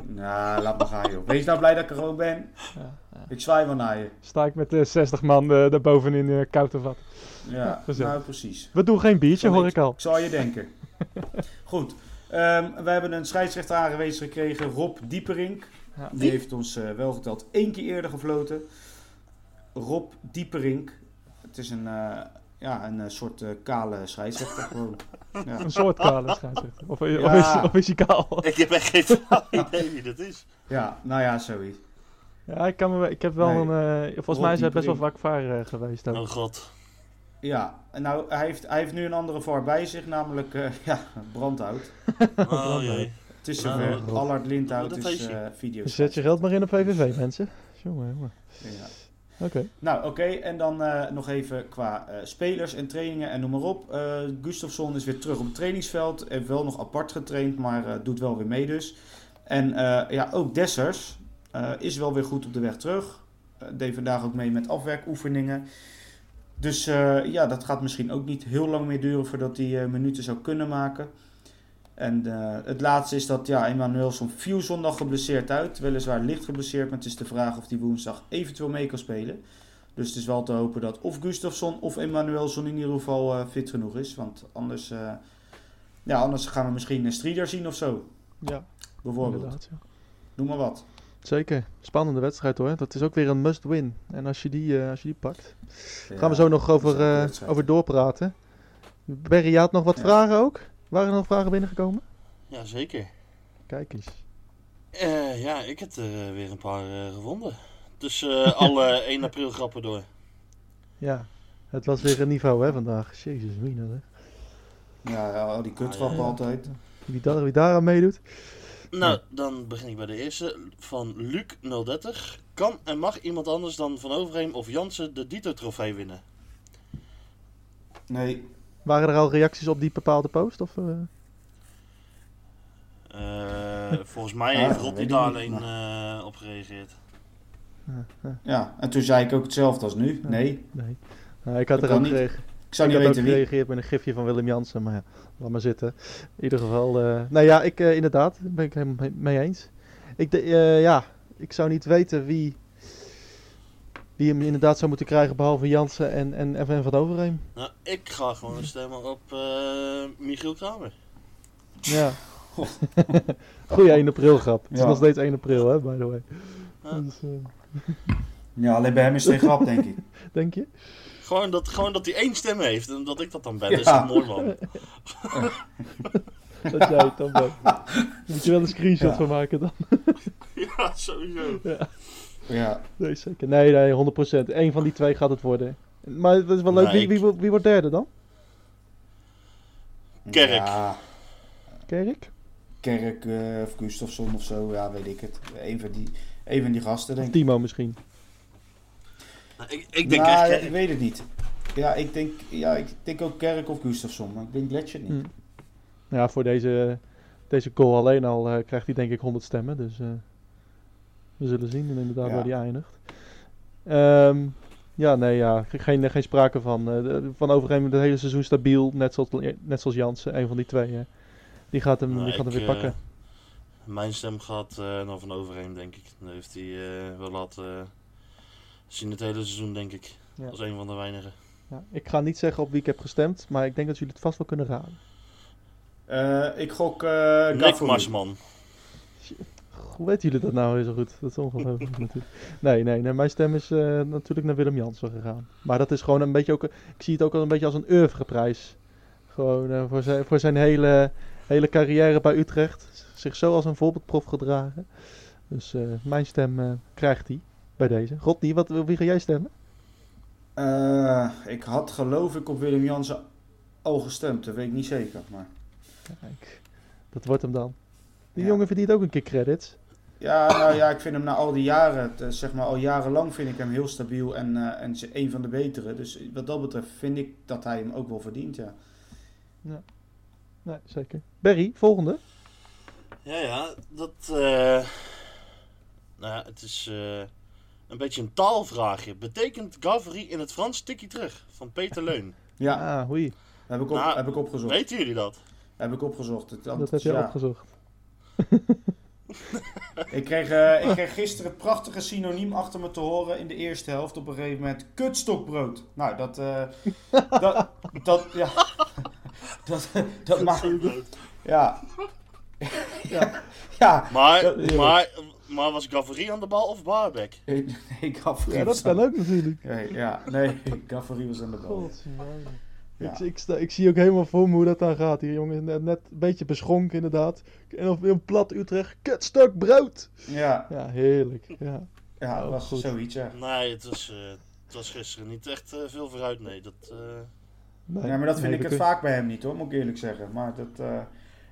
[SPEAKER 6] Nou, laat maar gaan, joh. Wees nou blij dat ik er gewoon ben.
[SPEAKER 5] Ja,
[SPEAKER 6] Ik zwaai wel naar je.
[SPEAKER 5] sta ik met eh 60 man eh daarboven in uh, koud vat?
[SPEAKER 6] Ja,
[SPEAKER 5] gezellig.
[SPEAKER 6] nou precies.
[SPEAKER 5] We doen geen biertje, hoor
[SPEAKER 6] ik-
[SPEAKER 5] al.
[SPEAKER 6] Ik zal je denken. (laughs) Goed. Ehm, we hebben een scheidsrechter aangewezen gekregen, Rob Dieperink.
[SPEAKER 5] Ja.
[SPEAKER 6] Die heeft ons eh, wel geteld één keer eerder gefloten. Rob Dieperink. Het is een, eh, ja, een eh, soort eh, kale scheidsrechter gewoon. Ja.
[SPEAKER 5] Een soort kale scheidsrechter. Of, of,
[SPEAKER 6] Ja.
[SPEAKER 5] is, of is hij kaal?
[SPEAKER 7] Ik heb echt geen (laughs) idee wie dat is.
[SPEAKER 6] ja, nou ja, zoiets.
[SPEAKER 5] Ja, ik, kan me, ik heb wel
[SPEAKER 6] Nee.
[SPEAKER 5] een... eh, volgens
[SPEAKER 6] Rob
[SPEAKER 5] mij is hij best wel vaak vaar eh, geweest. Ook.
[SPEAKER 7] Oh god.
[SPEAKER 6] Ja, en nou, hij heeft, hij heeft nu een andere VAR bij zich, namelijk eh, (laughs) ja, brandhout.
[SPEAKER 7] Oh (laughs) jee.
[SPEAKER 6] Het is
[SPEAKER 7] Nou,
[SPEAKER 6] zover. Allard Lindhout is eh video.
[SPEAKER 5] Zet je geld maar in op VVV, mensen. Jongen, jongen.
[SPEAKER 6] Ja.
[SPEAKER 5] Oké.
[SPEAKER 6] Nou, oké. En dan eh, nog even qua eh, spelers en trainingen en noem maar op. Eh Gustafsson is weer terug op het trainingsveld. Heeft wel nog apart getraind, maar doet wel weer mee dus. En ja, ook Dessers. Is wel weer goed op de weg terug. Deed vandaag ook mee met afwerkoefeningen. Dus ja, dat gaat misschien ook niet heel lang meer duren voordat hij minuten zou kunnen maken. En eh, het laatste is dat ja, Emmanuelson viel zondag geblesseerd uit. Weliswaar licht geblesseerd, maar het is de vraag of hij woensdag eventueel mee kan spelen. Dus het is wel te hopen dat of Gustafsson of Emmanuelson in ieder geval eh, fit genoeg is. Want anders, eh, ja, anders gaan we misschien een Strieder zien of zo.
[SPEAKER 5] Ja,
[SPEAKER 6] Bijvoorbeeld.
[SPEAKER 5] Ja.
[SPEAKER 6] Noem maar wat.
[SPEAKER 5] Zeker. Spannende wedstrijd hoor. Dat is ook weer een must-win. En als je die, eh, als je die pakt.
[SPEAKER 6] Ja,
[SPEAKER 5] Gaan we zo nog over, eh, over doorpraten. Berry, je had nog wat
[SPEAKER 6] Ja.
[SPEAKER 5] vragen ook? Waren er nog vragen binnengekomen?
[SPEAKER 7] Ja, zeker.
[SPEAKER 5] Kijk eens.
[SPEAKER 7] Eh, ja, ik heb er eh, weer een paar eh, gevonden. Dus alle (laughs) 1 april grappen door.
[SPEAKER 5] Ja, het was weer een niveau hè vandaag. Jezus, mina hè.
[SPEAKER 6] Ja, die kutgrappen
[SPEAKER 7] Ah, ja.
[SPEAKER 6] altijd.
[SPEAKER 5] Wie, daar, wie daaraan meedoet.
[SPEAKER 7] Nou, dan begin ik bij de eerste. Van Luc030. Kan en mag iemand anders dan Van Overheem of Jansen de Dito-trofee winnen?
[SPEAKER 6] Nee,
[SPEAKER 5] Waren er al reacties op die bepaalde post? Of, eh?
[SPEAKER 7] Eh, (laughs) volgens mij
[SPEAKER 6] Ja,
[SPEAKER 7] heeft
[SPEAKER 6] weet ik
[SPEAKER 7] daar
[SPEAKER 6] niet,
[SPEAKER 7] alleen eh, op gereageerd.
[SPEAKER 6] ja. En toen zei ik ook hetzelfde als nu. Nee,
[SPEAKER 5] Nee. Nou, ik had
[SPEAKER 6] Dat
[SPEAKER 5] er ook
[SPEAKER 6] niet.
[SPEAKER 5] gereageerd.
[SPEAKER 6] ik zou
[SPEAKER 5] ik
[SPEAKER 6] niet
[SPEAKER 5] ook
[SPEAKER 6] weten wie.
[SPEAKER 5] gereageerd met een gifje van Willem Jansen, maar ja, laat maar zitten. In ieder geval, eh, nou ja, ik eh, inderdaad, daar ben ik helemaal mee- eens. Ik, de, eh, ja, ik zou niet weten wie, wie hem inderdaad zou moeten krijgen, behalve Jansen en, en FN van Overheem.
[SPEAKER 7] Nou, ik ga gewoon stemmen op eh, Michiel Kramer.
[SPEAKER 5] Ja. (laughs) Goeie 1 april grap. Het is
[SPEAKER 6] Ja.
[SPEAKER 5] nog steeds 1 april, hè, by the way.
[SPEAKER 7] Ja.
[SPEAKER 5] Dus, eh, (laughs)
[SPEAKER 6] Ja, alleen bij hem is het geen grap, denk ik. (laughs)
[SPEAKER 5] denk je?
[SPEAKER 7] Gewoon dat, gewoon dat hij één stem heeft en dat ik dat dan ben.
[SPEAKER 6] Ja.
[SPEAKER 7] Dat is toch mooi, man.
[SPEAKER 5] Dat jij het dan bent. Moet je wel een screenshot
[SPEAKER 6] Ja.
[SPEAKER 5] van maken dan.
[SPEAKER 7] Ja, sowieso.
[SPEAKER 6] Ja,
[SPEAKER 5] Nee, zeker. Nee, nee, 100%. Eén van die twee gaat het worden. Maar het is wel leuk.
[SPEAKER 7] Nee,
[SPEAKER 5] Wie,
[SPEAKER 7] ik-
[SPEAKER 5] wie, wordt- wie wordt derde dan?
[SPEAKER 7] Kerk.
[SPEAKER 6] Ja,
[SPEAKER 5] Kerk?
[SPEAKER 6] Kerk eh, of Gustafsson of zo, ja, weet ik het. Een van die, een van die gasten, denk
[SPEAKER 5] Of
[SPEAKER 6] ik.
[SPEAKER 5] Timo misschien?
[SPEAKER 7] Nou, ik, ik denk
[SPEAKER 6] Nou,
[SPEAKER 7] echt...
[SPEAKER 6] ja,
[SPEAKER 7] Kerk.
[SPEAKER 6] ik weet het niet. Ja, ik denk, ja, ik denk ook Kerk of Gustafsson, maar ik denk Gletscher niet.
[SPEAKER 5] Hm. Ja, voor deze, deze goal alleen al eh, krijgt hij denk ik 100 stemmen. Dus eh, we zullen zien inderdaad
[SPEAKER 6] Ja.
[SPEAKER 5] waar hij eindigt. Ehm, ja, nee, ja. ge- Geen, geen sprake van. eh, van Overheem het hele seizoen stabiel. Net zoals, net zoals Jansen, een van die twee. eh. die gaat hem,
[SPEAKER 7] Nou,
[SPEAKER 5] die gaat hem weer
[SPEAKER 7] eh,
[SPEAKER 5] pakken.
[SPEAKER 7] Mijn stem gaat eh naar Van Overheem, denk ik. Dat heeft hij eh, wel laten eh, zien het hele seizoen, denk ik.
[SPEAKER 5] Ja.
[SPEAKER 7] Als een van de weinigen.
[SPEAKER 5] Ja, ik ga niet zeggen op wie ik heb gestemd. Maar ik denk dat jullie het vast wel kunnen raden.
[SPEAKER 6] Eh, ik gok eh
[SPEAKER 7] Nick. Marsman.
[SPEAKER 5] Hoe weten jullie dat nou weer zo goed? Dat is ongelooflijk (laughs) natuurlijk. Nee, nee, nee, mijn stem is eh, natuurlijk naar Willem Jansen gegaan. Maar dat is gewoon een beetje ook... Ik zie het ook al een beetje als een oeuvreprijs. Gewoon eh, voor, zijn, voor zijn hele, hele carrière bij Utrecht. Zich zo als een voorbeeldprof gedragen. Dus eh, mijn stem krijgt hij bij deze. Rodney, wat, wie ga jij stemmen?
[SPEAKER 6] Ik had geloof ik op Willem Jansen al gestemd, dat weet ik niet zeker. Maar...
[SPEAKER 5] Kijk, dat wordt hem dan. Die
[SPEAKER 6] Ja.
[SPEAKER 5] jongen verdient ook een keer credits.
[SPEAKER 6] Ja, nou ja, ik vind hem na al die jaren, eh, zeg maar al jarenlang vind ik hem heel stabiel en, eh, en een van de betere. Dus wat dat betreft vind ik dat hij hem ook wel verdient, ja.
[SPEAKER 5] Nee, zeker. Berry, volgende.
[SPEAKER 7] Ja, ja, dat. eh nou ja, het is eh, een beetje een taalvraagje. Betekent Gavri in het Frans tikkie terug? Van Peter Leun.
[SPEAKER 6] Ja,
[SPEAKER 5] Ah, oei.
[SPEAKER 6] heb, ik op,
[SPEAKER 7] Nou,
[SPEAKER 6] heb ik opgezocht.
[SPEAKER 7] Weten jullie dat?
[SPEAKER 6] Heb ik opgezocht. Het,
[SPEAKER 5] Dat heb je
[SPEAKER 6] ja.
[SPEAKER 5] opgezocht. (laughs)
[SPEAKER 6] Ik kreeg, eh, ik kreeg gisteren het prachtige synoniem achter me te horen in de eerste helft op een gegeven moment. Kutstokbrood. Nou, dat, eh, dat, dat, ja, (laughs) dat, dat maakt, ja. (laughs) ja, ja.
[SPEAKER 7] Maar,
[SPEAKER 6] Dat-
[SPEAKER 7] maar, maar was Gavri aan de bal of Baarbek?
[SPEAKER 6] Nee, Gaffrey
[SPEAKER 5] Ja, dat kan
[SPEAKER 6] aan-
[SPEAKER 5] ook natuurlijk.
[SPEAKER 6] Nee, ja, nee, Gaffrey was aan de bal. Ja.
[SPEAKER 5] Ik, ik, sta, ik zie ook helemaal voor me hoe dat dan gaat hier, jongen. Net, net een beetje beschonken, inderdaad. En of een plat Utrecht. Kutstuk brood!
[SPEAKER 6] Ja,
[SPEAKER 5] Ja, heerlijk. Ja.
[SPEAKER 6] ja,
[SPEAKER 5] Oh,
[SPEAKER 6] dat was
[SPEAKER 5] goed.
[SPEAKER 6] zoiets, ja.
[SPEAKER 7] Nee, het was, eh, het was gisteren niet echt eh, veel vooruit. Nee, dat. eh,
[SPEAKER 5] Nee,
[SPEAKER 6] Ja, maar dat vind
[SPEAKER 5] nee,
[SPEAKER 6] ik het
[SPEAKER 5] kun-
[SPEAKER 6] vaak bij hem niet hoor, moet ik eerlijk zeggen. Maar dat, eh,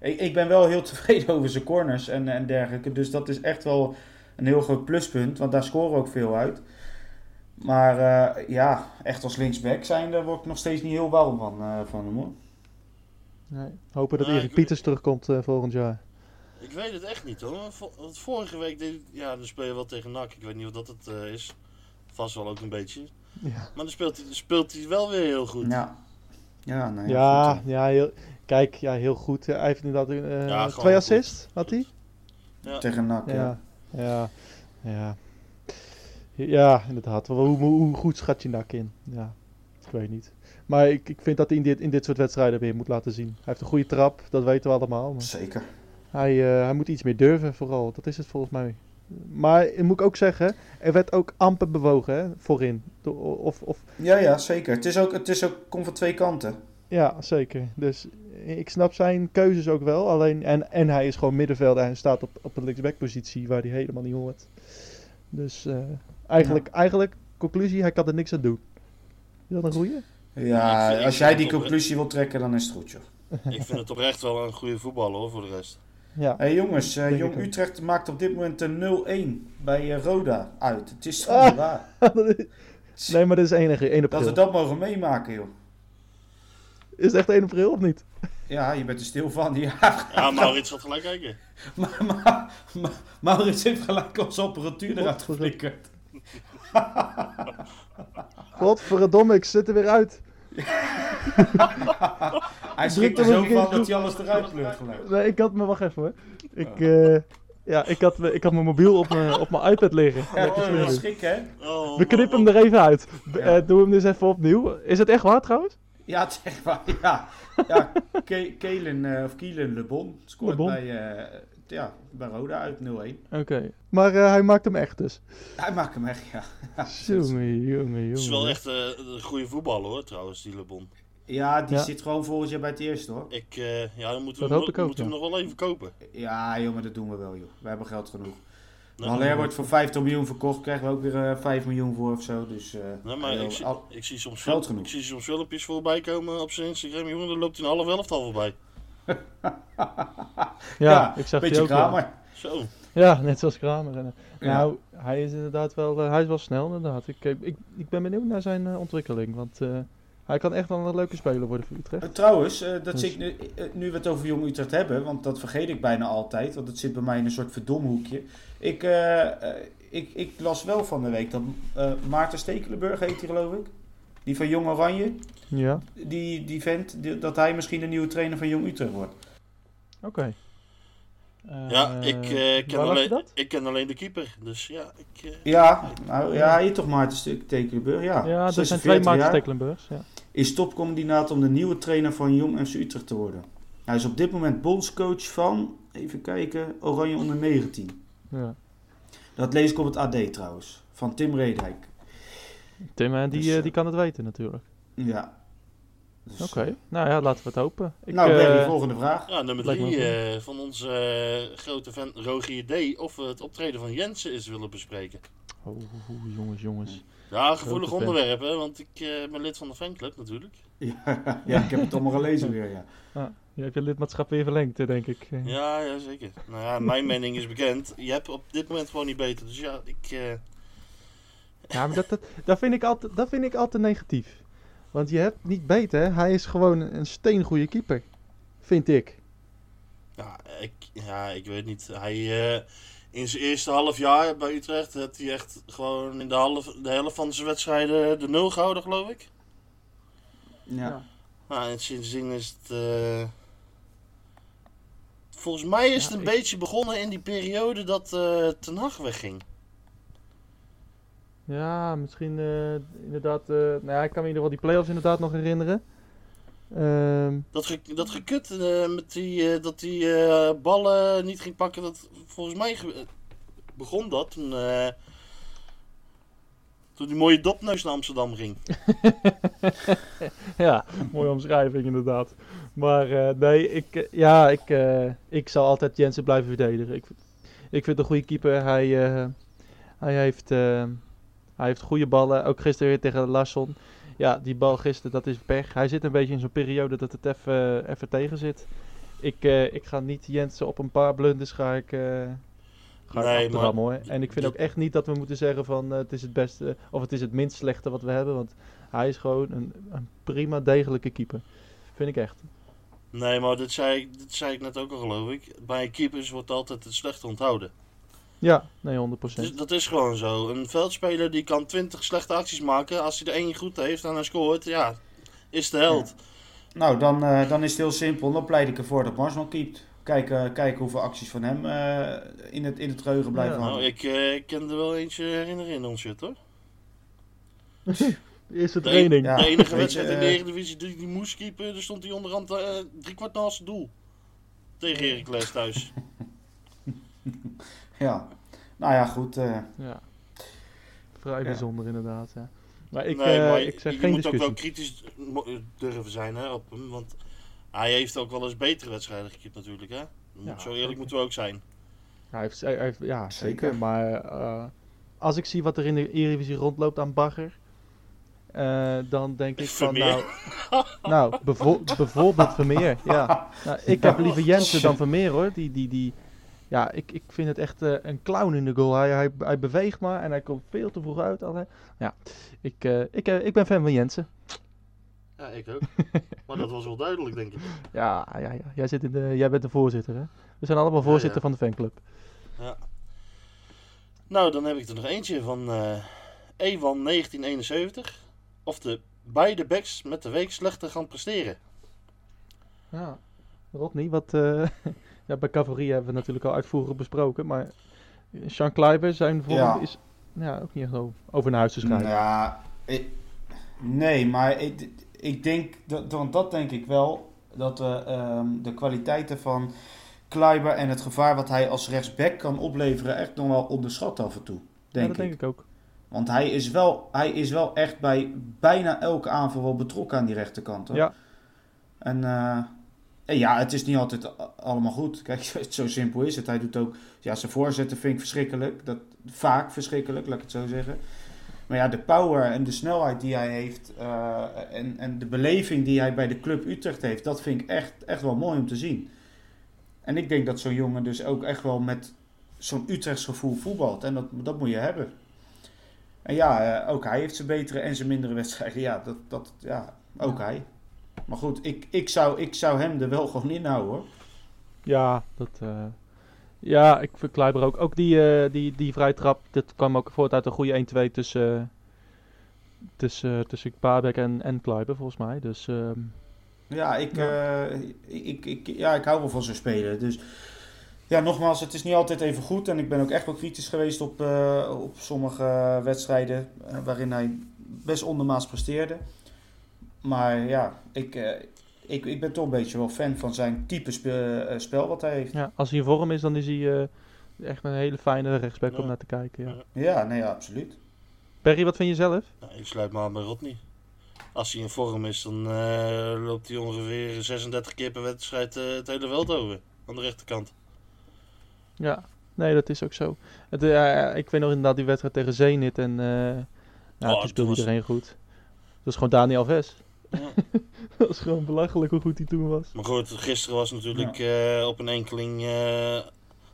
[SPEAKER 6] ik, ik ben wel heel (laughs) tevreden over zijn corners en, en dergelijke. Dus dat is echt wel een heel groot pluspunt, want daar scoren we ook veel uit. Maar eh, ja, echt als linksback zijn, daar word ik nog steeds niet heel warm van, eh, van hem hoor.
[SPEAKER 5] Nee. Hopen dat
[SPEAKER 7] Nee,
[SPEAKER 5] Erik
[SPEAKER 7] ik-
[SPEAKER 5] Pieters terugkomt eh, volgend jaar.
[SPEAKER 7] Ik weet het echt niet hoor. Want vorige week, deed, ja, dan speel je wel tegen NAC. Ik weet niet of dat het eh, is. Vast wel ook een beetje.
[SPEAKER 5] Ja,
[SPEAKER 7] Maar dan speelt hij, speelt hij wel weer heel goed.
[SPEAKER 6] Ja. Ja, nou ja,
[SPEAKER 5] ja,
[SPEAKER 6] goed,
[SPEAKER 5] ja, heel, kijk, ja, heel goed. Hij heeft inderdaad eh,
[SPEAKER 7] Ja,
[SPEAKER 5] twee assists, had hij?
[SPEAKER 6] Tegen NAC, ja.
[SPEAKER 5] Ja, ja, ja. Inderdaad. Hoe, hoe, hoe goed schat je nak in? Ja, ik weet niet. Maar ik, ik vind dat hij in dit, in dit soort wedstrijden weer moet laten zien. Hij heeft een goede trap, dat weten we allemaal. Maar
[SPEAKER 6] Zeker.
[SPEAKER 5] hij, eh, hij moet iets meer durven, vooral. Dat is het volgens mij. Maar ik moet ik ook zeggen, er werd ook amper bewogen hè, voorin. Of, of,
[SPEAKER 6] Ja, ja, zeker. Het is ook, het is ook, komt van twee kanten.
[SPEAKER 5] ja, zeker. Dus ik snap zijn keuzes ook wel. Alleen, en, en hij is gewoon middenvelder en hij staat op, op een linksbackpositie waar hij helemaal niet hoort. Dus eh, eigenlijk, eigenlijk, conclusie, hij kan er niks aan doen. Is dat een goeie?
[SPEAKER 6] Ja,
[SPEAKER 7] vind-
[SPEAKER 6] als jij die
[SPEAKER 7] op-
[SPEAKER 6] conclusie wil trekken, dan is het goed, joh. (laughs)
[SPEAKER 7] Ik vind het oprecht wel een goede voetballer hoor, voor de rest.
[SPEAKER 5] Ja.
[SPEAKER 6] Hé jongens, eh, Jong. Utrecht maakt op dit moment een 0-1 bij eh, Roda uit. Het is
[SPEAKER 5] Ah. (laughs)
[SPEAKER 6] gewoon waar. (laughs)
[SPEAKER 5] nee, maar dit is enige 1
[SPEAKER 6] Dat
[SPEAKER 5] april.
[SPEAKER 6] we dat mogen meemaken, joh.
[SPEAKER 5] Is het echt 1 april of niet?
[SPEAKER 6] Ja, je bent er stil van. Ja,
[SPEAKER 7] Ja, Maurits gaat gelijk kijken.
[SPEAKER 6] maar, maar, maar Maurits heeft gelijk onze apparatuur eruit geflikkerd. (laughs)
[SPEAKER 5] Godverdomme, ik zit er weer uit. (laughs)
[SPEAKER 6] Hij schrikt er zo van dat hij alles eruit pleurt gelijk.
[SPEAKER 5] Nee, ik had me, wacht even hoor. Ik, eh, ja, ik had, ik had mijn mobiel op mijn, op mijn iPad liggen.
[SPEAKER 6] Ja, dat is schrik, hè?
[SPEAKER 7] Oh,
[SPEAKER 5] We knippen
[SPEAKER 7] man.
[SPEAKER 5] hem er even uit. B-
[SPEAKER 6] Ja.
[SPEAKER 5] eh, doe hem dus even opnieuw. Is het echt waar trouwens?
[SPEAKER 6] Ja, het is echt waar. Ja, ja Ke Kelen, eh, of Kielen Le Bon scoort
[SPEAKER 5] Le Bon.
[SPEAKER 6] Bij, eh, ja, bij Roda uit 0-1.
[SPEAKER 5] Oké. Maar eh, hij maakt hem echt dus.
[SPEAKER 6] Hij maakt hem echt, ja. (laughs)
[SPEAKER 5] Jongen, jongen,
[SPEAKER 7] Het is wel
[SPEAKER 5] jongen.
[SPEAKER 7] echt eh, een goede voetballer hoor, trouwens, die Le Bon.
[SPEAKER 6] Ja, die
[SPEAKER 5] Ja.
[SPEAKER 6] zit gewoon volgend jaar bij het eerste, hoor.
[SPEAKER 7] Ik, eh, ja, dan moeten
[SPEAKER 5] Dat
[SPEAKER 7] we, hem,
[SPEAKER 5] hoop ik
[SPEAKER 7] nog-
[SPEAKER 5] ook,
[SPEAKER 7] moeten we hem nog wel even kopen.
[SPEAKER 6] Ja, joh, maar dat doen we wel, joh. We hebben geld genoeg.
[SPEAKER 7] Nee,
[SPEAKER 6] Haller wordt voor 50 miljoen verkocht, krijgen we ook weer eh 5 miljoen voor of zo. Dus, eh,
[SPEAKER 7] Nee, maar ik, zie,
[SPEAKER 6] al-
[SPEAKER 7] ik, zie soms
[SPEAKER 6] Geld genoeg.
[SPEAKER 7] ik zie soms filmpjes voorbij komen op zijn Instagram. Jongen, dan loopt hij een half elftal voorbij. (laughs)
[SPEAKER 5] Ja, ik zag die
[SPEAKER 6] beetje kramer.
[SPEAKER 7] Zo.
[SPEAKER 5] Ja, net zoals Kramer. En,
[SPEAKER 6] Ja.
[SPEAKER 5] Nou, hij is inderdaad wel, eh, hij is wel snel inderdaad. Ik, eh, ik, ik ben benieuwd naar zijn eh, ontwikkeling, want eh, hij kan echt wel een leuke speler worden voor Utrecht.
[SPEAKER 6] Trouwens, eh, dat
[SPEAKER 5] Dus-
[SPEAKER 6] ik nu, nu we het over Jong Utrecht hebben, want dat vergeet ik bijna altijd, want het zit bij mij in een soort verdomhoekje. Ik, ik, ik las wel van de week dat eh, Maarten Stekelenburg heet hij geloof ik, die van Jong Oranje,
[SPEAKER 5] Ja,
[SPEAKER 6] die, die vent, die- dat hij misschien de nieuwe trainer van Jong Utrecht wordt.
[SPEAKER 5] oké. Eh,
[SPEAKER 7] Ja, ik, eh, ken
[SPEAKER 5] waar las je
[SPEAKER 7] alleen, ik ken alleen de keeper. Dus ja, ik, eh,
[SPEAKER 6] Ja, nou, ja, hij is toch Maarten Stekelenburg, ja.
[SPEAKER 5] Ja, er zijn
[SPEAKER 6] 46
[SPEAKER 5] twee Maarten. Stekelenburgs. Ja.
[SPEAKER 6] is topkandidaat om de nieuwe trainer van Jong FC Utrecht te worden. Hij is op dit moment bondscoach van, even kijken, Oranje onder 19.
[SPEAKER 5] Ja.
[SPEAKER 6] Dat lees ik op het AD trouwens, van Tim Redijk.
[SPEAKER 5] Tim, eh, die,
[SPEAKER 6] Dus,
[SPEAKER 5] eh,
[SPEAKER 6] eh,
[SPEAKER 5] die kan het weten natuurlijk.
[SPEAKER 6] Ja. Dus,
[SPEAKER 5] Oké, nou ja, laten we het hopen. Ik,
[SPEAKER 6] nou,
[SPEAKER 5] eh,
[SPEAKER 6] Berry, volgende vraag.
[SPEAKER 7] ja, nummer drie eh, van onze eh, grote fan Rogier D. Of we het optreden van Jensen eens willen bespreken.
[SPEAKER 5] oh, jongens, jongens.
[SPEAKER 7] Ja, gevoelig onderwerp hè, want ik eh, ben lid van de fanclub natuurlijk.
[SPEAKER 6] Ja, (laughs) ja, ik heb het allemaal gelezen weer, ja.
[SPEAKER 5] Ah, je hebt je lidmaatschap weer verlengd, eh, denk ik. Eh,
[SPEAKER 7] Ja, ja, zeker. Nou ja, mijn mening is bekend. Je hebt op dit moment gewoon niet beter. Dus ja, ik... eh,
[SPEAKER 5] Ja, maar dat, dat, dat, vind ik altijd, dat vind ik altijd negatief. Want je hebt niet beter, hè. hij is gewoon een steengoede keeper. Vind ik.
[SPEAKER 7] Ja, ik, ja, ik weet niet. Hij, eh, in zijn eerste half jaar bij Utrecht had hij echt gewoon in de, half, de helft van zijn wedstrijden de nul gehouden, geloof ik.
[SPEAKER 6] Ja.
[SPEAKER 7] Nou, en sindsdien is het... eh, volgens mij is het
[SPEAKER 5] Ja,
[SPEAKER 7] een
[SPEAKER 5] ik-
[SPEAKER 7] beetje begonnen in die periode dat eh Ten Hag wegging.
[SPEAKER 5] Ja, misschien eh, inderdaad. eh, nou ja, ik kan me in ieder geval die play-offs inderdaad nog herinneren. Ehm,
[SPEAKER 7] Dat, ge, dat gekut eh, met die, dat die ballen niet ging pakken, dat, volgens mij begon dat toen, toen die mooie dopneus naar Amsterdam ging. (laughs)
[SPEAKER 5] ja, mooie omschrijving inderdaad. Maar nee, ik, ja, ik, ik zal altijd Jensen blijven verdedigen. Ik, ik vind een goede keeper. Hij, hij, heeft, hij heeft goede ballen. Ook gisteren weer tegen Larsson. Ja, die bal gisteren, dat is pech. Hij zit een beetje in zo'n periode dat het even even tegen zit. Ik, eh, ik ga niet Jensen op een paar blunders ga ik, eh ga
[SPEAKER 7] Nee, maar
[SPEAKER 5] hoor. En ik vind ook echt niet dat we moeten zeggen van eh, het is het beste of het is het minst slechte wat we hebben. Want hij is gewoon een, een prima degelijke keeper. Vind ik echt.
[SPEAKER 7] Nee, maar dit zei, ik- dit zei ik net ook al, geloof ik. Bij keepers wordt altijd het slechte onthouden.
[SPEAKER 5] Ja, nee, 100%.
[SPEAKER 7] Dus dat is gewoon zo. Een veldspeler die kan 20 slechte acties maken. Als hij er één goed heeft en hij scoort, ja, is de held.
[SPEAKER 6] Nou, dan, eh, dan is het heel simpel. Dan pleit ik ervoor dat Marsman keept. Kijken, kijken hoeveel acties van hem eh, in, het, in het geheugen blijven
[SPEAKER 5] Ja,
[SPEAKER 6] hangen.
[SPEAKER 7] Nou, ik, eh, ik kan er wel eentje herinneren in ons shit hoor. (laughs)
[SPEAKER 5] Eerste
[SPEAKER 7] De,
[SPEAKER 5] training.
[SPEAKER 6] Ja.
[SPEAKER 7] de enige wedstrijd in de
[SPEAKER 6] eh,
[SPEAKER 7] Eredivisie die die moest keepen, daar stond hij onderhand eh drie kwart naast het doel. Tegen Heracles thuis. (laughs)
[SPEAKER 6] Ja. Nou ja, goed. eh,
[SPEAKER 5] Ja. Vrij
[SPEAKER 6] Ja.
[SPEAKER 5] bijzonder inderdaad, ja. Maar ik,
[SPEAKER 7] nee,
[SPEAKER 5] eh,
[SPEAKER 7] maar
[SPEAKER 5] ik zeg
[SPEAKER 7] je
[SPEAKER 5] geen
[SPEAKER 7] moet ook wel kritisch durven zijn hè, op hem. Want hij heeft ook wel eens betere wedstrijden gekiept natuurlijk. Hè? Moet-
[SPEAKER 5] Ja,
[SPEAKER 7] zo eerlijk
[SPEAKER 5] zeker.
[SPEAKER 7] moeten we ook zijn.
[SPEAKER 5] Hij heeft, hij heeft, ja, zeker.
[SPEAKER 6] Zeker.
[SPEAKER 5] Maar eh, als ik zie wat er in de Eredivisie rondloopt aan bagger, eh, dan denk ik van
[SPEAKER 7] Vermeer.
[SPEAKER 5] nou, nou bevo- bijvoorbeeld Vermeer. Ja. (laughs) Nou, ik heb liever Jensen dan Vermeer hoor. Die, die, die, ja, ik, ik vind het echt eh, een clown in de goal. Hij, hij, hij beweegt maar en hij komt veel te vroeg uit. Alle. Ja, ik, eh, ik, eh, ik ben fan van Jensen.
[SPEAKER 7] Ja, ik ook. (laughs) maar dat was wel duidelijk, denk ik.
[SPEAKER 5] Ja, ja, ja. Jij, zit in de, jij bent de voorzitter hè. We zijn allemaal
[SPEAKER 7] Ja,
[SPEAKER 5] voorzitter
[SPEAKER 7] ja.
[SPEAKER 5] van de fanclub.
[SPEAKER 7] Nou, dan heb ik er nog eentje van eh Ewan 1971. Of de beide backs met de week slechter gaan presteren.
[SPEAKER 5] Ja. Rodney, wat... (laughs) ja, bij Cavalerie hebben we natuurlijk al uitvoerig besproken, maar... Sean Kleiber, zijn vorm
[SPEAKER 6] Ja.
[SPEAKER 5] is ja, ook niet echt over naar huis te schrijven.
[SPEAKER 6] Ja, ik- nee, maar ik, ik denk, dat, want dat denk ik wel, dat we ehm, de kwaliteiten van Kleiber en het gevaar wat hij als rechtsback kan opleveren echt nog wel onderschat af en toe.
[SPEAKER 5] ja,
[SPEAKER 6] Denk
[SPEAKER 5] dat
[SPEAKER 6] ik.
[SPEAKER 5] denk ik ook.
[SPEAKER 6] Want hij is, wel, hij is wel echt bij bijna elke aanval wel betrokken aan die rechterkant. Hoor.
[SPEAKER 5] Ja.
[SPEAKER 6] En, eh, en ja, het is niet altijd allemaal goed. Kijk, (laughs) zo simpel is het. Hij doet ook, ja, zijn voorzetten vind ik verschrikkelijk. Dat, vaak verschrikkelijk, laat ik het zo zeggen. Maar ja, de power en de snelheid die hij heeft eh, en, en de beleving die hij bij de club Utrecht heeft, dat vind ik echt, echt wel mooi om te zien. En ik denk dat zo'n jongen dus ook echt wel met zo'n Utrechts gevoel voetbalt. En dat, dat moet je hebben. En ja, eh, ook hij heeft zijn betere en zijn mindere wedstrijden. Ja, dat, dat, ja ook hij. Maar goed, ik, ik, zou, ik zou hem er wel gewoon inhouden hoor.
[SPEAKER 5] Ja, dat... eh, ja, ik Kleiber ook. Ook die, eh, die, die vrije trap, dat kwam ook voort uit een goede 1-2 tussen... tussen, tussen en, en Kleiber, volgens mij. Dus ehm,
[SPEAKER 6] Ja, ik, eh, ik, ik, ja, ik hou wel van zo'n spelen. Dus ja, nogmaals, het is niet altijd even goed. En ik ben ook echt wel kritisch geweest op, op sommige wedstrijden waarin hij best ondermaats presteerde. Maar ja, ik, eh, ik, ik ben toch een beetje wel fan van zijn type spe- eh, spel wat hij heeft.
[SPEAKER 5] ja, als hij in vorm is, dan is hij eh, echt een hele fijne rechtsback om naar te kijken. Ja.
[SPEAKER 7] Ja.
[SPEAKER 6] Nee, ja, absoluut.
[SPEAKER 5] Perry, wat vind je zelf?
[SPEAKER 7] Nou, ik sluit me aan bij Rodney. Als hij in vorm is, dan eh, loopt hij ongeveer 36 keer per wedstrijd het hele veld over. Aan de rechterkant.
[SPEAKER 5] Ja, nee, dat is ook zo. Het, eh, ik weet nog inderdaad die wedstrijd tegen Zenit en uh, nou,
[SPEAKER 7] Oh,
[SPEAKER 5] toen
[SPEAKER 7] toen
[SPEAKER 5] speelde
[SPEAKER 7] was-
[SPEAKER 5] iedereen goed. Dat is gewoon Daniel Ves.
[SPEAKER 7] Ja. (laughs)
[SPEAKER 5] dat is gewoon belachelijk hoe goed hij toen was.
[SPEAKER 7] Maar goed, gisteren was natuurlijk eh, op een enkeling eh,